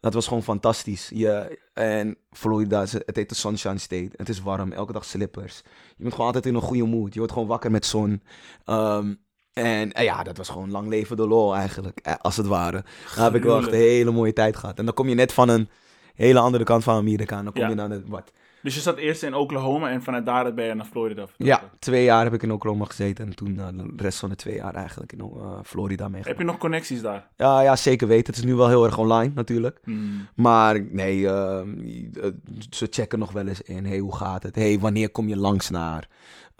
dat was gewoon fantastisch. Je, en Florida, het heet de Sunshine State. Het is warm, elke dag slippers. Je bent gewoon altijd in een goede mood. Je wordt gewoon wakker met zon. Ehm, en eh, ja, dat was gewoon lang leven de lol eigenlijk, eh, als het ware. Daar heb ik wel echt een hele mooie tijd gehad. En dan kom je net van een hele andere kant van Amerika. En dan kom Ja. je naar de, wat, Dus je zat eerst in Oklahoma en vanuit daar ben je naar Florida vertrokken. Ja, twee jaar heb ik in Oklahoma gezeten en toen eh, de rest van de twee jaar eigenlijk in eh, Florida Heb meegemaakt. je nog connecties daar? Ja, ja, zeker weten. Het is nu wel heel erg online natuurlijk. Mhm. Maar nee, eh, eh, ze checken nog wel eens in. hey, hoe gaat het? hey, wanneer kom je langs naar?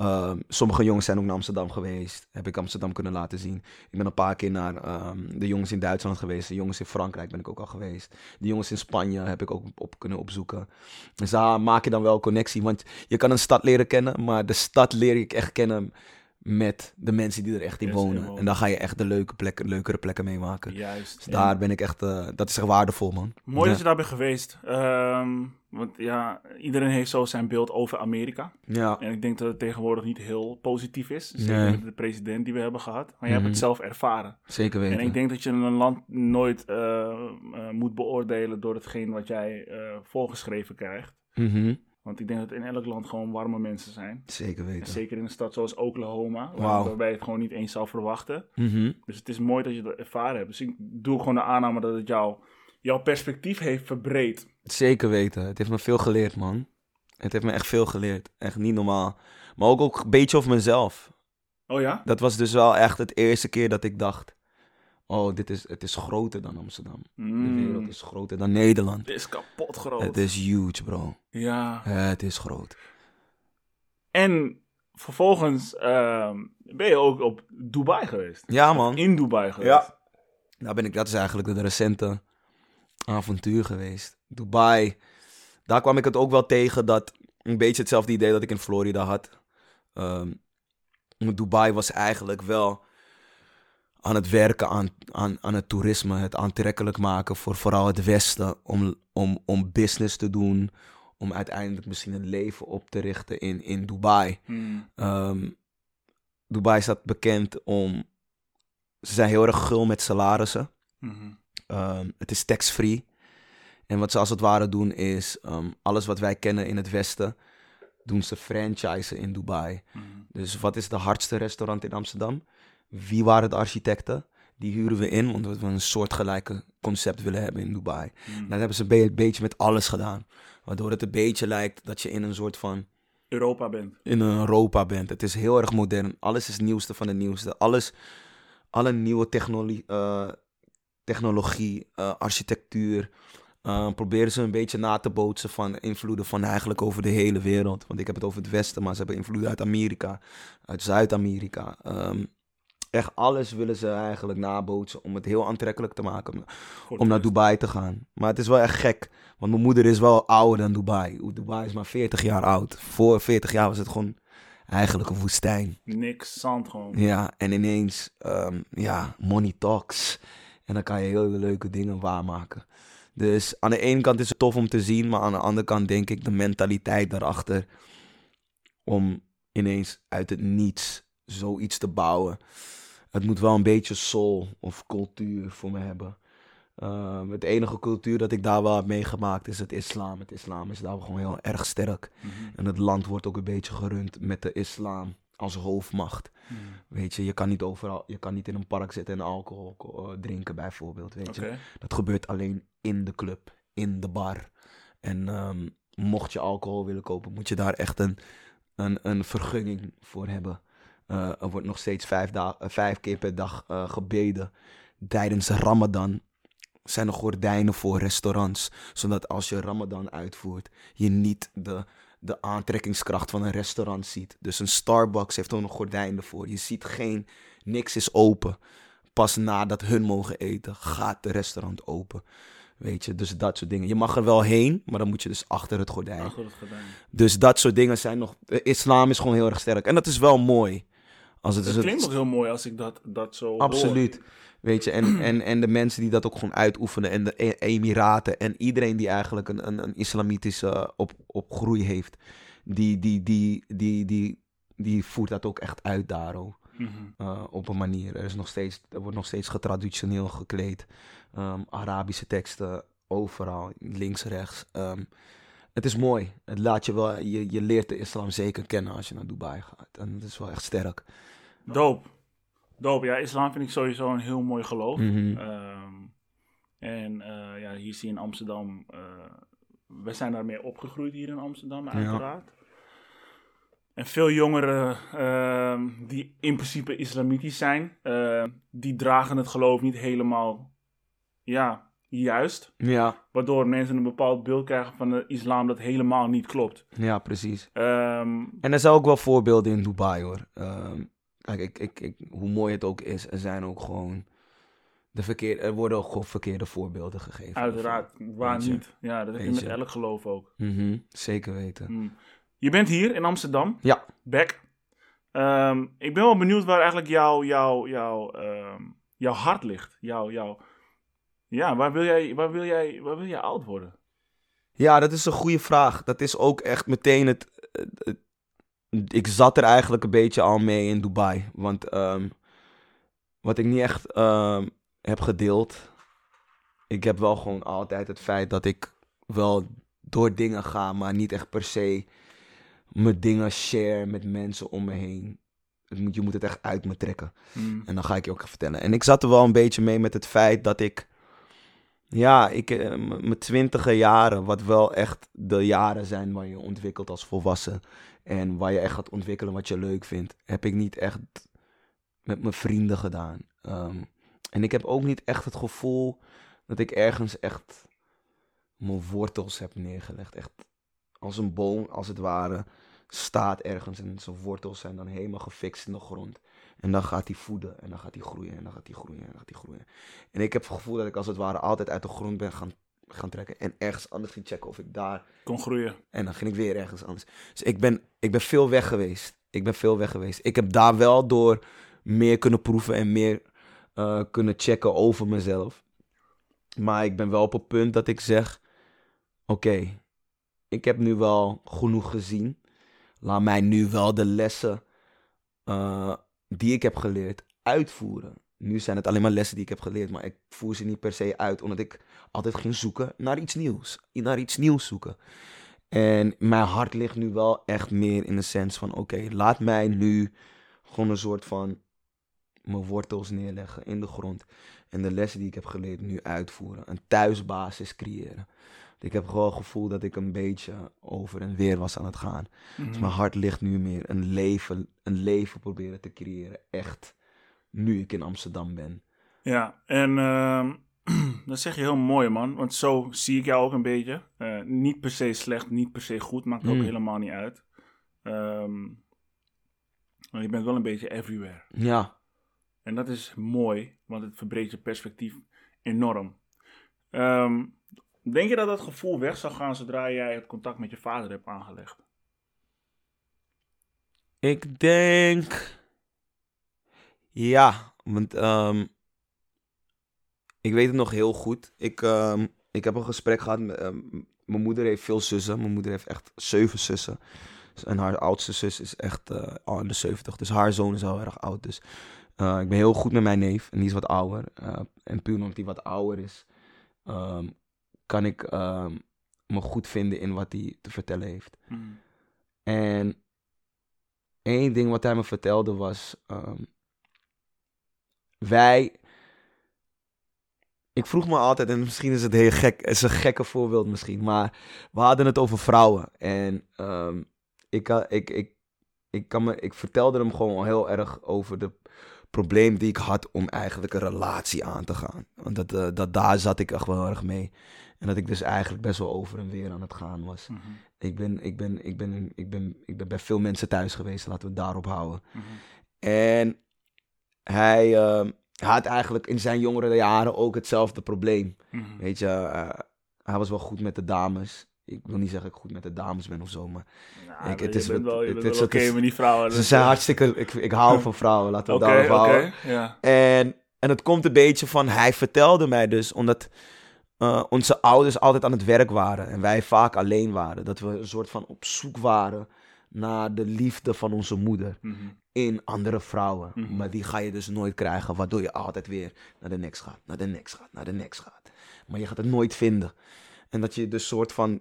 Ehm, sommige jongens zijn ook naar Amsterdam geweest. Heb ik Amsterdam kunnen laten zien. Ik ben een paar keer naar ehm, de jongens in Duitsland geweest. De jongens in Frankrijk ben ik ook al geweest. De jongens in Spanje heb ik ook op kunnen opzoeken. Dus daar maak je dan wel connectie. Want je kan een stad leren kennen, maar de stad leer ik echt kennen met de mensen die er echt in Yes, wonen. En dan ga je echt de leuke plekken, leukere plekken meemaken. Juist. Dus daar ben ik echt, eh, dat is echt waardevol, man. Mooi Ja. dat je daar bent geweest. Ehm, want ja, iedereen heeft zo zijn beeld over Amerika. Ja, En ik denk dat het tegenwoordig niet heel positief is. Zeker Nee. met de president die we hebben gehad. Maar je hebt Mhm. het zelf ervaren. zeker weten. En ik denk dat je een land nooit eh, eh, moet beoordelen door hetgeen wat jij voorgeschreven krijgt. Mhm. Want ik denk dat in elk land gewoon warme mensen zijn. Zeker En weten. zeker in een stad zoals Oklahoma, waarbij je het gewoon niet eens zou verwachten. Mhm. Dus het is mooi dat je dat ervaren hebt. Dus ik doe gewoon de aanname dat het jou, jouw perspectief heeft verbreed. Zeker weten. Het heeft me veel geleerd, man. Het heeft me echt veel geleerd. Echt niet normaal. Maar ook, ook een beetje over mezelf. Oh ja? Dat was dus wel echt het eerste keer dat ik dacht... Oh, dit is, het is groter dan Amsterdam. De Mm, wereld is groter dan Nederland. Het is kapot groot. Het is huge, bro. Ja. Het is groot. En vervolgens ehm, ben je ook op Dubai geweest. Ja, man. In Dubai geweest. Ja. Nou ben ik, dat is eigenlijk de recente avontuur geweest. Dubai. Daar kwam ik het ook wel tegen dat een beetje hetzelfde idee dat ik in Florida had. Ehm, Dubai was eigenlijk wel aan het werken aan, aan, aan het toerisme, het aantrekkelijk maken voor vooral het Westen om, om, om business te doen, om uiteindelijk misschien een leven op te richten in, in Dubai. Hmm. Ehm, Dubai staat bekend om. Ze zijn heel erg gul met salarissen. Mhm. Ehm, het is tax-free. En wat ze als het ware doen is. ehm, alles wat wij kennen in het Westen. doen ze franchisen in Dubai. Mhm. Dus wat is de hardste restaurant in Amsterdam? Wie waren de architecten? Die huren we in, omdat we een soortgelijke concept willen hebben in Dubai. Mhm. Dat hebben ze een be- beetje met alles gedaan. Waardoor het een beetje lijkt dat je in een soort van Europa bent. in Europa bent. Het is heel erg modern. Alles is het nieuwste van het nieuwste. Alles, alle nieuwe technologie, eh, technologie eh, architectuur. eh, proberen ze een beetje na te bootsen van invloeden van eigenlijk over de hele wereld. Want ik heb het over het Westen, maar ze hebben invloeden uit Amerika, uit Zuid-Amerika. Ehm, echt alles willen ze eigenlijk nabootsen om het heel aantrekkelijk te maken om naar. Dubai te gaan. Maar het is wel echt gek. Want mijn moeder is wel ouder dan Dubai. Dubai is maar 40 jaar oud. Voor 40 jaar was het gewoon eigenlijk een woestijn. Niks, zand gewoon. Ja, en ineens, ehm, ja, money talks. En dan kan je hele leuke dingen waarmaken. Dus aan de ene kant is het tof om te zien, maar aan de andere kant denk ik de mentaliteit daarachter. Om ineens uit het niets zoiets te bouwen. Het moet wel een beetje soul of cultuur voor me hebben. Ehm, het enige cultuur dat ik daar wel heb meegemaakt is het islam. Het islam is daar gewoon heel erg sterk. Mhm. En het land wordt ook een beetje gerund met de islam als hoofdmacht. Mhm. Weet je, je kan niet overal, je kan niet in een park zitten en alcohol eh, drinken bijvoorbeeld, weet je. Dat gebeurt alleen in de club, in de bar. En ehm, mocht je alcohol willen kopen, moet je daar echt een, een, een vergunning voor hebben. Eh, er wordt nog steeds vijf, eh, vijf keer per dag eh, gebeden. Tijdens Ramadan zijn er gordijnen voor restaurants. Zodat als je Ramadan uitvoert, je niet de, de aantrekkingskracht van een restaurant ziet. Dus een Starbucks heeft ook nog gordijnen ervoor. Je ziet geen, niks is open. Pas nadat hun mogen eten, gaat de restaurant open. Weet je, dus dat soort dingen. Je mag er wel heen, maar dan moet je dus achter het gordijn. Achter het gedaan. Dus dat soort dingen zijn nog. Islam is gewoon heel erg sterk. En dat is wel mooi. Als het, Het is klinkt ook heel mooi als ik dat, dat zo hoor. Absoluut. Weet je, en, en, en de mensen die dat ook gewoon uitoefenen. En de E- Emiraten. En iedereen die eigenlijk een, een, een islamitische op, opgroei heeft. Die, die, die, die, die, die voert dat ook echt uit daar ook. Mhm. Eh, op een manier. Er, is nog steeds, er wordt nog steeds getraditioneel gekleed. Ehm, Arabische teksten overal, links, rechts. Ehm, het is mooi. Het laat je, wel, je, je leert de islam zeker kennen als je naar Dubai gaat. En dat is wel echt sterk. Doop. Doop, ja, islam vind ik sowieso een heel mooi geloof. Mhm. Ehm, en eh, ja, hier zie je in Amsterdam, eh, we zijn daarmee opgegroeid hier in Amsterdam, uiteraard. En veel jongeren ehm, die in principe islamitisch zijn, eh, die dragen het geloof niet helemaal, ja, juist. Ja, Waardoor mensen een bepaald beeld krijgen van de islam dat helemaal niet klopt. ja, precies. Ehm, En er zijn ook wel voorbeelden in Dubai hoor. Ehm, kijk, ik, ik, ik, hoe mooi het ook is, er zijn ook gewoon. De verkeer, er worden ook gewoon verkeerde voorbeelden gegeven. uiteraard, waar niet. Ja, dat heb je met elk geloof ook. Mhm, zeker weten. Hmm. Je bent hier in Amsterdam, Ja, back. Ehm, ik ben wel benieuwd waar eigenlijk jouw, jouw, jouw, ehm, jouw hart ligt. Jouw, jouw, ja, waar wil, jij, waar, wil jij, waar wil jij oud worden? Ja, dat is een goede vraag. Dat is ook echt meteen het. ik zat er eigenlijk een beetje al mee in Dubai. Want ehm, wat ik niet echt ehm, heb gedeeld. Ik heb wel gewoon altijd het feit dat ik wel door dingen ga, maar niet echt per se mijn dingen share met mensen om me heen. Je moet het echt uit me trekken. Hmm. En dan ga ik je ook even vertellen. En ik zat er wel een beetje mee met het feit dat ik. Ja, ik, eh, mijn twintige jaren, wat wel echt de jaren zijn waar je ontwikkelt als volwassen. En waar je echt gaat ontwikkelen wat je leuk vindt. Heb ik niet echt met mijn vrienden gedaan. Ehm, en ik heb ook niet echt het gevoel dat ik ergens echt mijn wortels heb neergelegd. Echt als een boom, als het ware, staat ergens. En zijn wortels zijn dan helemaal gefixt in de grond. En dan gaat hij voeden en dan gaat hij groeien en dan gaat hij groeien en dan gaat hij groeien. En ik heb het gevoel dat ik als het ware altijd uit de grond ben gaan, gaan trekken. En ergens anders ging checken of ik daar... Kon groeien. En dan ging ik weer ergens anders. Dus ik ben, ik ben veel weg geweest. Ik ben veel weg geweest. Ik heb daar wel door meer kunnen proeven en meer eh, kunnen checken over mezelf. Maar ik ben wel op het punt dat ik zeg... Oké, ik heb nu wel genoeg gezien. Laat mij nu wel de lessen eh, die ik heb geleerd uitvoeren. Nu zijn het alleen maar lessen die ik heb geleerd, maar ik voer ze niet per se uit, omdat ik altijd ging zoeken naar iets nieuws. Naar iets nieuws zoeken. En mijn hart ligt nu wel echt meer in de sens van: oké, laat mij nu gewoon een soort van mijn wortels neerleggen in de grond. En de lessen die ik heb geleerd nu uitvoeren. Een thuisbasis creëren. Ik heb gewoon het gevoel dat ik een beetje over en weer was aan het gaan. Mhm. Dus mijn hart ligt nu meer een leven, een leven proberen te creëren. Echt. Nu ik in Amsterdam ben. Ja, en ehm, dat zeg je heel mooi, man. Want zo zie ik jou ook een beetje. Eh, niet per se slecht, niet per se goed, maakt ook Mm. helemaal niet uit. Ehm, maar je bent wel een beetje everywhere. Ja. En dat is mooi, want het verbreedt je perspectief enorm. Ehm, denk je dat dat gevoel weg zou gaan zodra jij het contact met je vader hebt aangelegd? Ik denk. Ja, want ehm, ik weet het nog heel goed. Ik, ehm, ik heb een gesprek gehad met. ehm, mijn moeder heeft veel zussen. Mijn moeder heeft echt zeven zussen. En haar oudste zus is echt eh, al in de 70. Dus haar zoon is al erg oud. Dus eh, ik ben heel goed met mijn neef. En die is wat ouder. Eh, en puur omdat hij wat ouder is, kan ik ehm, me goed vinden in wat hij te vertellen heeft. Mm. En één ding wat hij me vertelde was: ehm, wij. Ik vroeg me altijd, en misschien is het heel gek, is een gekke voorbeeld misschien, maar we hadden het over vrouwen. En ehm, ik, ik, ik, ik, kan me, ik vertelde hem gewoon heel erg over de probleem die ik had om eigenlijk een relatie aan te gaan. Want dat, eh, dat, daar zat ik echt wel erg mee. En dat ik dus eigenlijk best wel over en weer aan het gaan was. Mhm. Ik ben, ik, ben, ik, ben, ik, ben, ik ben bij veel mensen thuis geweest, laten we het daarop houden. Mhm. En hij ehm, had eigenlijk in zijn jongere jaren ook hetzelfde probleem. Mhm. Weet je, eh, hij was wel goed met de dames. Ik wil niet zeggen dat ik goed met de dames ben of zo, maar Ik- het is wel, het is- het oké is- met die vrouwen. ze dus, zijn eh, hartstikke... Ik, ik hou van vrouwen, laten we het daarop houden. ja. En, en het komt een beetje van, hij vertelde mij dus, omdat eh, onze ouders altijd aan het werk waren en wij vaak alleen waren. Dat we een soort van op zoek waren naar de liefde van onze moeder Mhm. in andere vrouwen. Mhm. Maar die ga je dus nooit krijgen, waardoor je altijd weer naar de next gaat, naar de next gaat, naar de next gaat. Maar je gaat het nooit vinden. En dat je dus soort van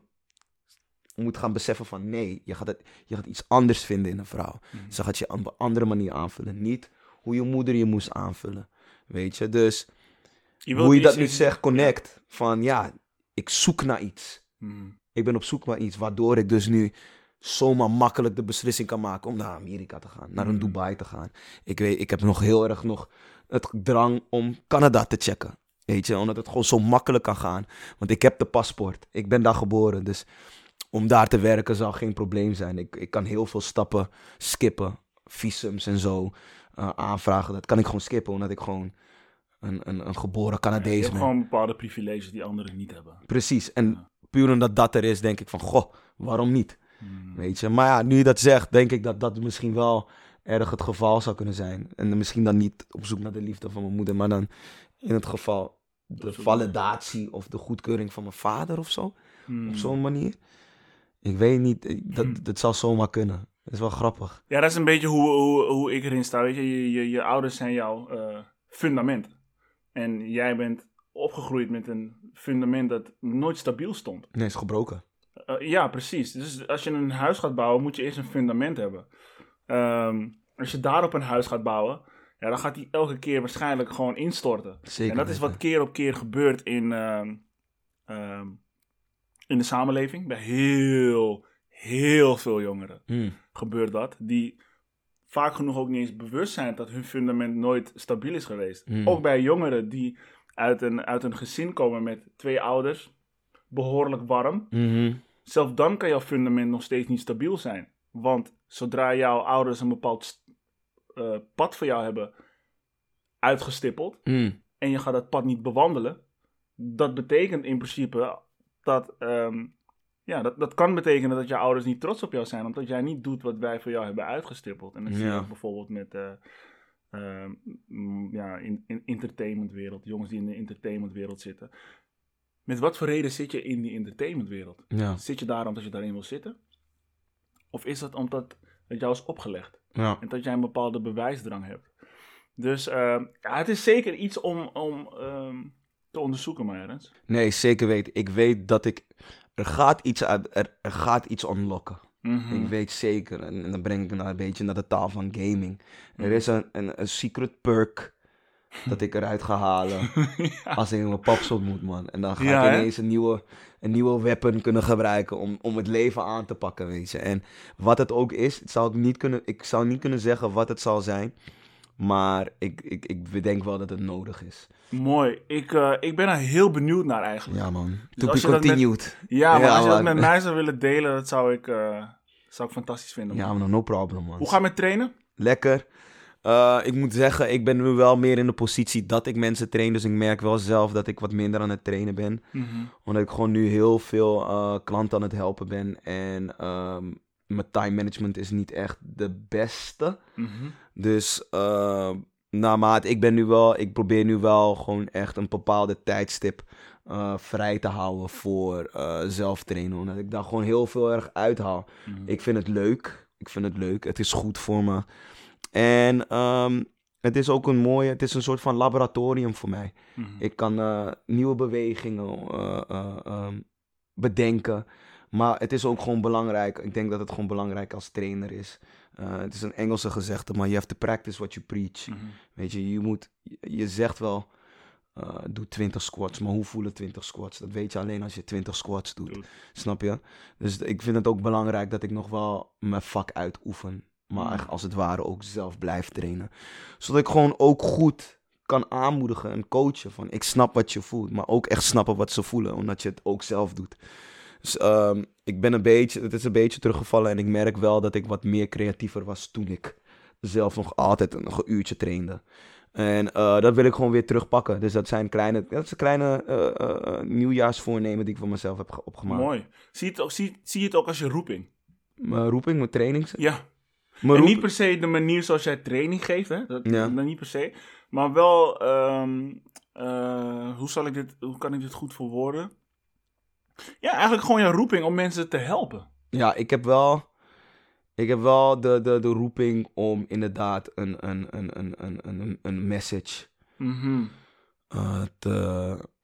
moet gaan beseffen van nee, je gaat, het, je gaat iets anders vinden in een vrouw. Mhm. Ze gaat je op een andere manier aanvullen. Niet hoe je moeder je moest aanvullen. Weet je, dus Je hoe je dat nu zegt, connect. Van ja, ik zoek naar iets. Mhm. Ik ben op zoek naar iets, waardoor ik dus nu zomaar makkelijk de beslissing kan maken om naar Amerika te gaan, naar een Mhm. Dubai te gaan. Ik weet, ik heb nog heel erg nog het drang om Canada te checken. Weet je, omdat het gewoon zo makkelijk kan gaan. Want ik heb de paspoort. Ik ben daar geboren. Dus om daar te werken zal geen probleem zijn. Ik, ik kan heel veel stappen skippen. Visums en zo eh, aanvragen. Dat kan ik gewoon skippen, omdat ik gewoon een, een, een geboren je Canadees hebt ben. gewoon bepaalde privileges die anderen niet hebben. Precies. En Ja. puur omdat dat er is, denk ik van, goh, waarom niet? Mhm. Weet je, maar ja, nu je dat zegt, denk ik dat dat misschien wel erg het geval zou kunnen zijn. En misschien dan niet op zoek naar de liefde van mijn moeder, maar dan in het geval de validatie of de goedkeuring van mijn vader of zo. Hmm. Op zo'n manier. Ik weet niet, eh, dat, Hm. dat zou zomaar kunnen. Dat is wel grappig. Ja, dat is een beetje hoe, hoe, hoe ik erin sta. Weet je, je, je, je ouders zijn jouw eh, fundament. En jij bent opgegroeid met een fundament dat nooit stabiel stond. Nee, is gebroken. Eh, ja, precies. Dus als je een huis gaat bouwen, moet je eerst een fundament hebben. Ehm, als je daarop een huis gaat bouwen, ja, dan gaat die elke keer waarschijnlijk gewoon instorten. Zeker en dat is wat keer op keer gebeurt in, ehm, ehm, in de samenleving. Bij heel, heel veel jongeren Mm. gebeurt dat. Die vaak genoeg ook niet eens bewust zijn dat hun fundament nooit stabiel is geweest. Mm. Ook bij jongeren die uit een, uit een gezin komen met twee ouders, behoorlijk warm. Mhm. Zelf dan kan jouw fundament nog steeds niet stabiel zijn. Want zodra jouw ouders een bepaald eh, pad voor jou hebben uitgestippeld Mm. en je gaat dat pad niet bewandelen, dat betekent in principe dat, ehm, ja, dat, dat kan betekenen dat je ouders niet trots op jou zijn, omdat jij niet doet wat wij voor jou hebben uitgestippeld. En dat zie je Ja. bijvoorbeeld met ehm, mm, ja, in, in entertainmentwereld, jongens die in de entertainmentwereld zitten. Met wat voor reden zit je in die entertainmentwereld? Ja. Zit je daar omdat je daarin wil zitten? Of is dat omdat het jou is opgelegd? Ja. En dat jij een bepaalde bewijsdrang hebt. Dus eh, ja, het is zeker iets om, om ehm, te onderzoeken, Marens. Nee, zeker weten. Ik weet dat ik... Er gaat iets, uit, er, er gaat iets unlocken. Mhm. Ik weet zeker. En, en dan breng ik naar een beetje naar de taal van gaming. Er Mhm. is een, een, een secret perk dat ik eruit ga halen ja. als ik mijn paps ontmoet, man. En dan ga Ja, ik hè? ineens een nieuwe, een nieuwe weapon kunnen gebruiken om, om het leven aan te pakken, weet je. En wat het ook is, zou ik, niet kunnen, ik zou niet kunnen zeggen wat het zal zijn. Maar ik, ik, ik bedenk wel dat het nodig is. Mooi. Ik, eh, ik ben er heel benieuwd naar eigenlijk. Ja, man. Dus To be met- continued. Ja, maar Ja, als je dat met mij zou willen delen, dat zou ik, eh, zou ik fantastisch vinden. man. Ja, man, no problem, man. Hoe ga je met trainen? Lekker. Eh, ik moet zeggen, ik ben nu wel meer in de positie dat ik mensen train. Dus ik merk wel zelf dat ik wat minder aan het trainen ben. Mhm. Omdat ik gewoon nu heel veel klanten aan het helpen ben. En ehm, mijn time management is niet echt de beste. Mhm. Dus uh, naarmate ik ben nu wel, ik probeer nu wel gewoon echt een bepaalde tijdstip eh, vrij te houden voor eh zelftrainen. Omdat ik daar gewoon heel veel erg uithaal. Mhm. Ik vind het leuk. Ik vind het leuk. Het is goed voor me. En ehm, het is ook een mooie, het is een soort van laboratorium voor mij. Mhm. Ik kan eh, nieuwe bewegingen eh, eh, ehm, bedenken. Maar het is ook gewoon belangrijk. Ik denk dat het gewoon belangrijk als trainer is. Eh, het is een Engelse gezegde, maar you have to practice what you preach. Mhm. Weet je, je moet, je- zegt wel, eh, doe 20 squats, maar hoe voelen 20 squats? Dat weet je alleen als je 20 squats doet. Snap je? Dus ik vind het ook belangrijk dat ik nog wel mijn vak uitoefen. Maar echt als het ware ook zelf blijf trainen. Zodat ik gewoon ook goed kan aanmoedigen en coachen. Van ik snap wat je voelt, maar ook echt snappen wat ze voelen. Omdat je het ook zelf doet. Dus ehm, ik ben een beetje, het is een beetje teruggevallen. En ik merk wel dat ik wat meer creatiever was toen ik zelf nog altijd een, nog een uurtje trainde. En eh, dat wil ik gewoon weer terugpakken. Dus dat zijn kleine, dat een kleine eh, nieuwjaarsvoornemen die ik voor mezelf heb ge- opgemaakt. Mooi. Zie je, het ook, zie, zie je het ook als je roeping? Mijn roeping, mijn trainings. Ja. Mijn en roep- niet per se de manier zoals jij training geeft, hè? Dat, Ja. dat niet per se. Maar wel, ehm, eh, hoe, zal ik dit, hoe kan ik dit goed verwoorden? Ja, eigenlijk gewoon jouw roeping om mensen te helpen. Ja, ik heb wel, ik heb wel de, de, de roeping om inderdaad een, een, een, een, een, een, een message Mhm. eh, te,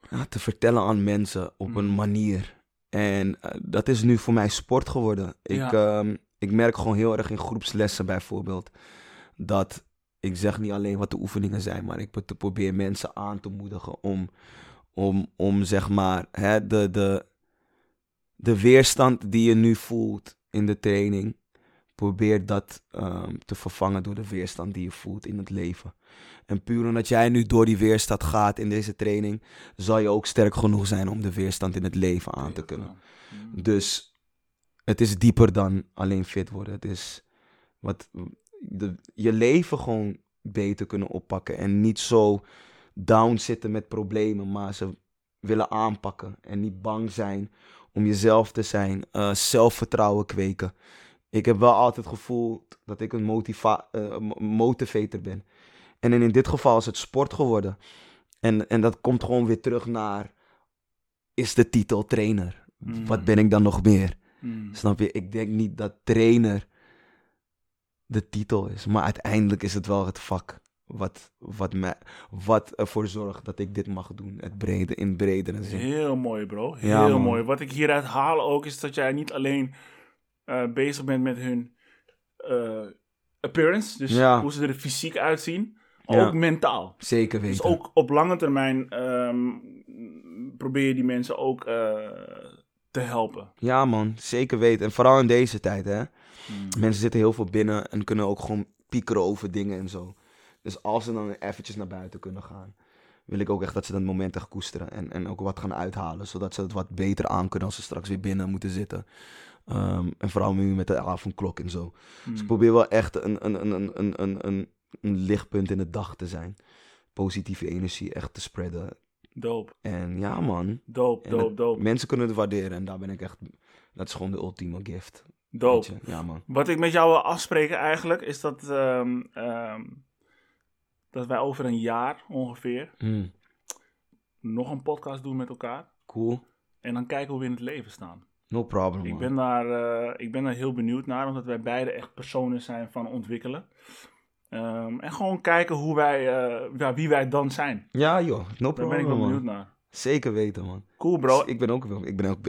ja, te vertellen aan mensen op een Mhm. manier. En eh, dat is nu voor mij sport geworden. Ik, ehm, ik merk gewoon heel erg in groepslessen bijvoorbeeld dat ik zeg niet alleen wat de oefeningen zijn, maar ik pro- probeer mensen aan te moedigen om, om, om zeg maar hè, de, de, de weerstand die je nu voelt in de training, probeer dat ehm, te vervangen door de weerstand die je voelt in het leven. En puur omdat jij nu door die weerstand gaat in deze training, zal je ook sterk genoeg zijn om de weerstand in het leven aan te kunnen. Dus het is dieper dan alleen fit worden. Het is wat de, je leven gewoon beter kunnen oppakken. En niet zo down zitten met problemen, maar ze willen aanpakken. En niet bang zijn om jezelf te zijn. eh, zelfvertrouwen kweken. ik heb wel altijd gevoeld dat ik een motiva eh, mo- motivator ben. En in, in dit geval is het sport geworden. En, en dat komt gewoon weer terug naar, is de titel trainer? Mm. Wat ben ik dan nog meer? Mm. Snap je? Ik denk niet dat trainer de titel is. Maar uiteindelijk is het wel het vak wat, wat, mij, wat ervoor zorgt dat ik dit mag doen. Het brede, in bredere zin. Heel mooi, bro. Heel Ja, mooi. Wat ik hieruit haal ook is dat jij niet alleen eh, bezig bent met hun eh, appearance, dus Ja. hoe ze er fysiek uitzien, Ja. ook mentaal. Zeker weten. Dus ook op lange termijn ehm, probeer je die mensen ook eh, te helpen. Ja man, zeker weten. En vooral in deze tijd hè. Mm. Mensen zitten heel veel binnen en kunnen ook gewoon piekeren over dingen en zo. Dus als ze dan eventjes naar buiten kunnen gaan, wil ik ook echt dat ze dat moment echt koesteren. En, en ook wat gaan uithalen, zodat ze het wat beter aan kunnen als ze straks weer binnen moeten zitten. Ehm, en vooral nu met de avondklok en zo. Dus ik Mm. probeer wel echt een, een, een, een, een, een, een, lichtpunt in de dag te zijn. Positieve energie echt te spreiden. Dope, En ja man, dope, het- dope. mensen kunnen het waarderen en daar ben ik echt... Dat is gewoon de ultieme gift. je. Ja man. Wat ik met jou wil afspreken eigenlijk, is dat, ehm, ehm, dat wij over een jaar ongeveer Hmm, nog een podcast doen met elkaar. cool. En dan kijken hoe we in het leven staan. No problem Ik man. ben, daar, eh, ik ben daar heel benieuwd naar, omdat wij beide echt personen zijn van ontwikkelen. Ehm, en gewoon kijken hoe wij, eh, ja, wie wij dan zijn. Ja joh, no Daar problem ben ik wel benieuwd naar. Zeker weten man. Cool bro. Ik ben ook, ik ben ook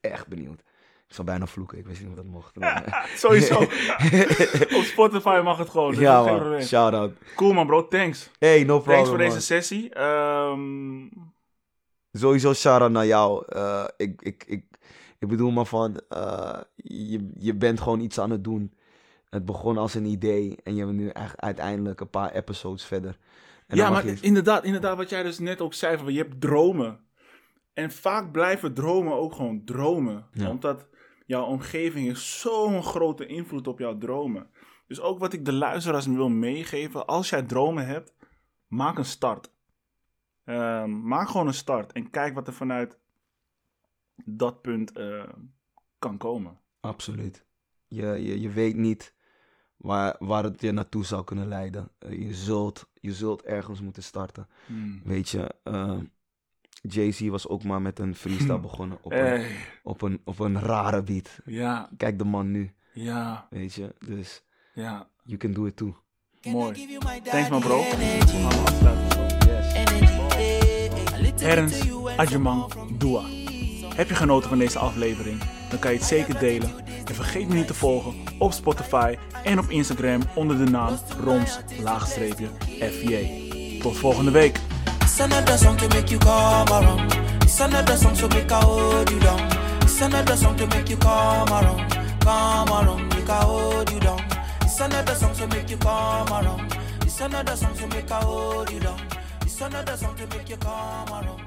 echt benieuwd. Ik zou bijna vloeken, ik wist niet of dat mocht. maar- Sowieso. Op Spotify mag het gewoon. dus ja man, shout out. Cool man bro, thanks. Hey, no problem Thanks voor man. deze sessie. Ehm, Sowieso shout out naar jou. Eh, ik, ik, ik, ik bedoel maar van, eh, je, je bent gewoon iets aan het doen. Het begon als een idee en je bent nu echt uiteindelijk een paar episodes verder. En ja, maar je- inderdaad, inderdaad, wat jij dus net ook zei, van je hebt dromen. En vaak blijven dromen ook gewoon dromen. Ja. Omdat jouw omgeving heeft zo'n grote invloed op jouw dromen. Dus ook wat ik de luisteraars wil meegeven, als jij dromen hebt, maak een start. Ehm, maak gewoon een start en kijk wat er vanuit dat punt eh, kan komen. Absoluut. Je, je, je weet niet waar, waar het je naartoe zou kunnen leiden. Eh, je, zult, je zult ergens moeten starten. Hmm. Weet je, eh, Jay-Z was ook maar met een freestyle begonnen op een, Hey, op, een, op een rare beat. ja, Kijk de man nu, ja, weet je. Dus ja. you can do it too. Mooi. Thanks man bro. We gaan afsluiten. Ernst Adjumang Dua. Heb je genoten van deze aflevering? Dan kan je het zeker delen. En vergeet me niet te volgen op Spotify en op Instagram onder de naam roms-fj. Tot volgende week. It's another song to make you come around. It's another song to make I hold you down. It's another song to make you come around. Come around, make I hold you down. It's another song to make you come around. It's another song to make I hold you down. It's another song to make you come around.